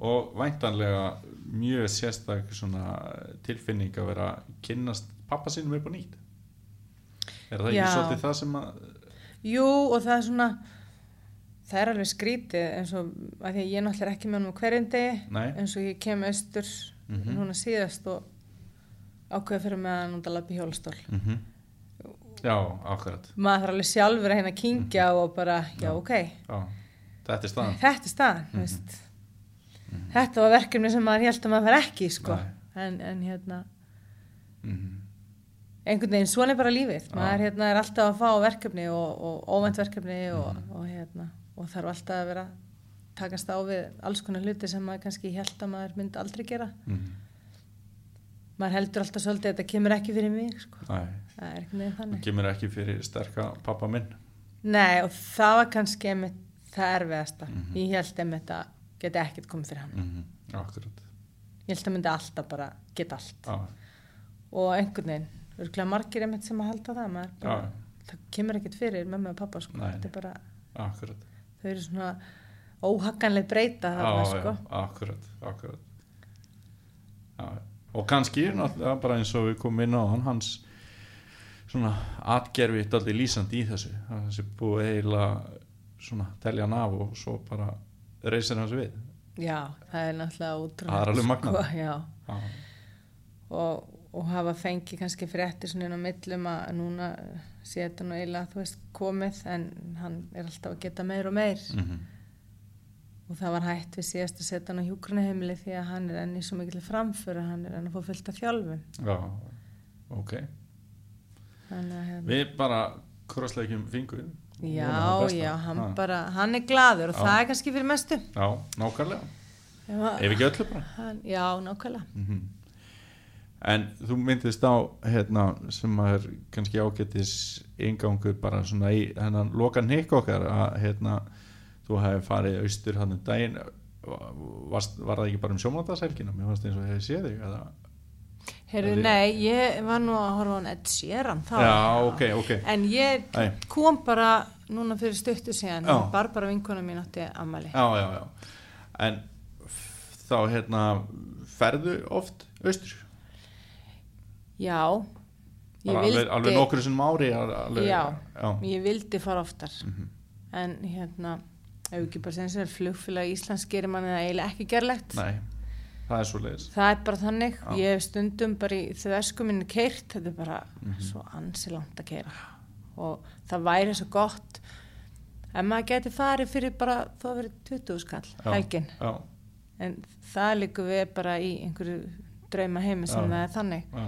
Og væntanlega mjög sérstak tilfinning að vera að kynnast pappa sínum upp á nýtt. Er það ekki Já. svolítið það sem að... Jú og það er svona það er alveg skrítið eins og að því að ég náttúrulega ekki með hann á hverjum degi eins og ég kem austur Mhm. núna síðast og ákveða fyrir mig að núnda lappi hjólastól. Mm Já, akkurat. maður þarf alveg sjálfur að hérna að kynkja og bara, já, Mhm. Já. ok. Já, þetta er staðan. þetta er staðan, mm veist. Þetta var verkefni sem maður held að maður var ekki í, sko, en, en hérna. Mm einhvern veginn, svona er bara lífið. Maður hérna er alltaf að fá verkefni og, og óvænt verkefni og, Mhm. og hérna. Og þarf alltaf að vera takast á við alls konar hluti sem maður kannski held að maður myndi aldrei gera. -hmm. Maður heldur alltaf svolítið að þetta kemur ekki fyrir mig sko. Það er veginn það þannig kemur ekki fyrir sterka pappa minn. nei og það var kannski einmitt það erfiðasta Mhm. ég held einmitt að geta ekkert komið fyrir hann Mm Akkurat. ég held að myndi alltaf bara geta allt Já, og einhvern veginn, örgulega margir einmitt sem að halda það bara, það kemur ekkert fyrir mömmu og pappa sko. Þetta er bara, þau eru svona óhagganlega breyta þarna Já, sko. akkurat, akkurat. Já, og kannski náttúrulega bara eins og við komum inn á hann, hans svona atgerfi daldi lýsandi í þessu. Það sé búið eiginlega svona telja hann af og svo bara reysir hans við. já, það er náttúrulega útrúlega Það er alveg magnað. já, Já, og, og hafa fengið kannski fréttir svona inn á millum að núna sé þetta nú eiginlega þú veist komið en hann er alltaf að geta meir og meir mm og það var hægt við síðast að setja hann á hjúkrunaheimili því að hann er enn í svo mikil framföru hann er enn að fá fullt af þjálfum já, ok. að hérna Við bara krossleikjum fingur. Já, já, hann bara, hann er glaður og Já. það er kannski fyrir mestu. Já, nákvæmlega. Ef ekki öllu bara. Hann, já, nákvæmlega. Mhm. En þú myndist á hérna, sem er kannski ágættis ingangur bara svona í hennan lokan hikk okkar að hérna, þú hefði farið austur hann um daginn varst, var það ekki bara um sjómandagshelgina mér fannst eins og hefði séð þig eða... Það er- nei, ég var nú að horfa á Ed Sheeran þá. Já, ok, ok En ég kom bara núna fyrir stuttu síðan, Já. Barbara vinkona mín átti ammali. Já, já, já En þá hérna ferðu oft austur Já, ég Bara vildi, alveg, alveg nokkur sem ári alveg, Já. já. ég vildi fara oftar Mhm. en hérna, ef ekki bara sem sér flugfélag Íslands gerir manni það eiginlega ekki gerlegt. Nei, það er svo leiðis Það er bara þannig, Já. ég hef stundum bara í þversku minni keirt, þetta er bara Mhm. svo ansi langt að keira og það væri svo gott ef maður geti farið fyrir bara að verið 20 skall, helgin. en það líka við bara í einhverju drauma heimi sem Já. það er þannig. já,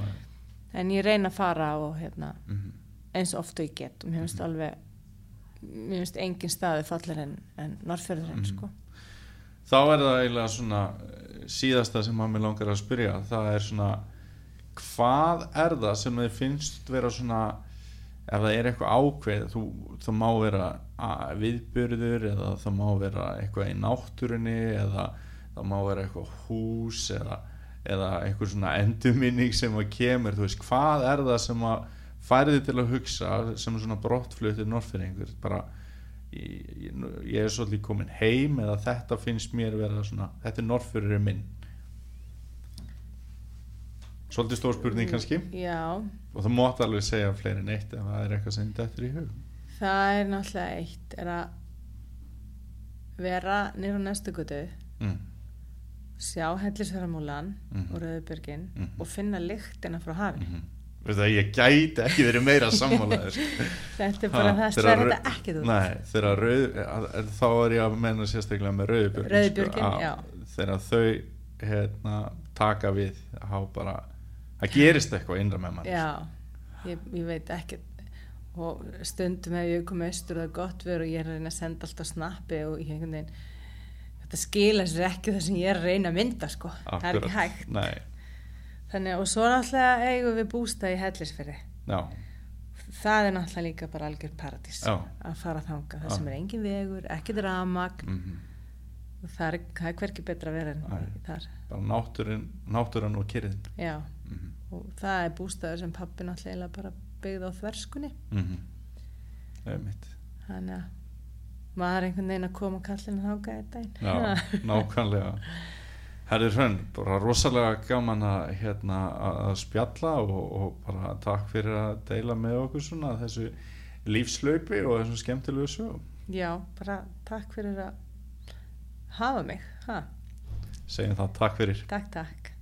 en ég reyna að fara og hérna, mhm, eins oft og ég get. Og mér finnst alveg mér finnst engin staði fallir en, en Norrfjörðurinn Mhm. sko. Þá er það eiginlega svona eh, síðasta sem maður mig langar að spyrja það er svona hvað er það sem þið finnst vera svona ef það er eitthvað ákveð þú, það má vera viðbyrður eða það má vera eitthvað í náttúrunni eða það má vera eitthvað hús eða, eða eitthvað svona endurminning sem að kemur, þú veist, hvað er það sem að færði til að hugsa sem svona brottflutir norðfyrringur bara ég, ég, er svolítið komin heim eða þetta finnst mér vera svona þetta er norðfyrir minn svolítið stór spurning kannski Já, og það mátt alveg segja fleiri en eitt ef það er eitthvað sem þetta er í hug það er náttúrulega eitt er að vera nýra næstu gutu mm. sjá hellisverðamúlan Mhm. og rauðbjörgin Mhm. og finna lyktina frá hafi mm -hmm. Það ég gæti ekki verið meira sammálaður þetta er bara Ha, það þegar sver rau- þetta þegar rauð að- þá er ég að menna sérstaklega með rauðbjörgin Rauðbjörgin, já. þegar þau hérna, taka við bara, það gerist eitthvað innra með mann Já, ég, ég veit ekkert og stundum hef ég komið austur og það er gott verið og ég er að reyna að senda alltaf snappi og ég einhvern veginn þetta skila sér ekki það sem ég er að reyna að mynda sko, það er ekki hægt. Nei, þannig og svo náttúrulega eigum við bústað í hellisfyrði já, það er náttúrulega líka bara algjör paradís Já. að fara þanga, það Já. sem er engin vegur ekkert ramagn mm og það er, það er hverki betra að vera en Nei. þar, bara náttúrin, náttúran og kyrðin já. Mm og það er bústaður sem pappi náttúrulega bara byggði á þverskunni. -hmm. það er mitt þannig að maður er einhvern veginn að koma kallinu þáka einn daginn. Já, nákvæmlega Herri Hrönn, bara rosalega gaman að, hérna, að spjalla og, og bara takk fyrir að deila með okkur svona þessu lífslaupi og þessum skemmtilegu sögum. Já, bara takk fyrir að hafa mig ha, segjum það takk fyrir. Takk takk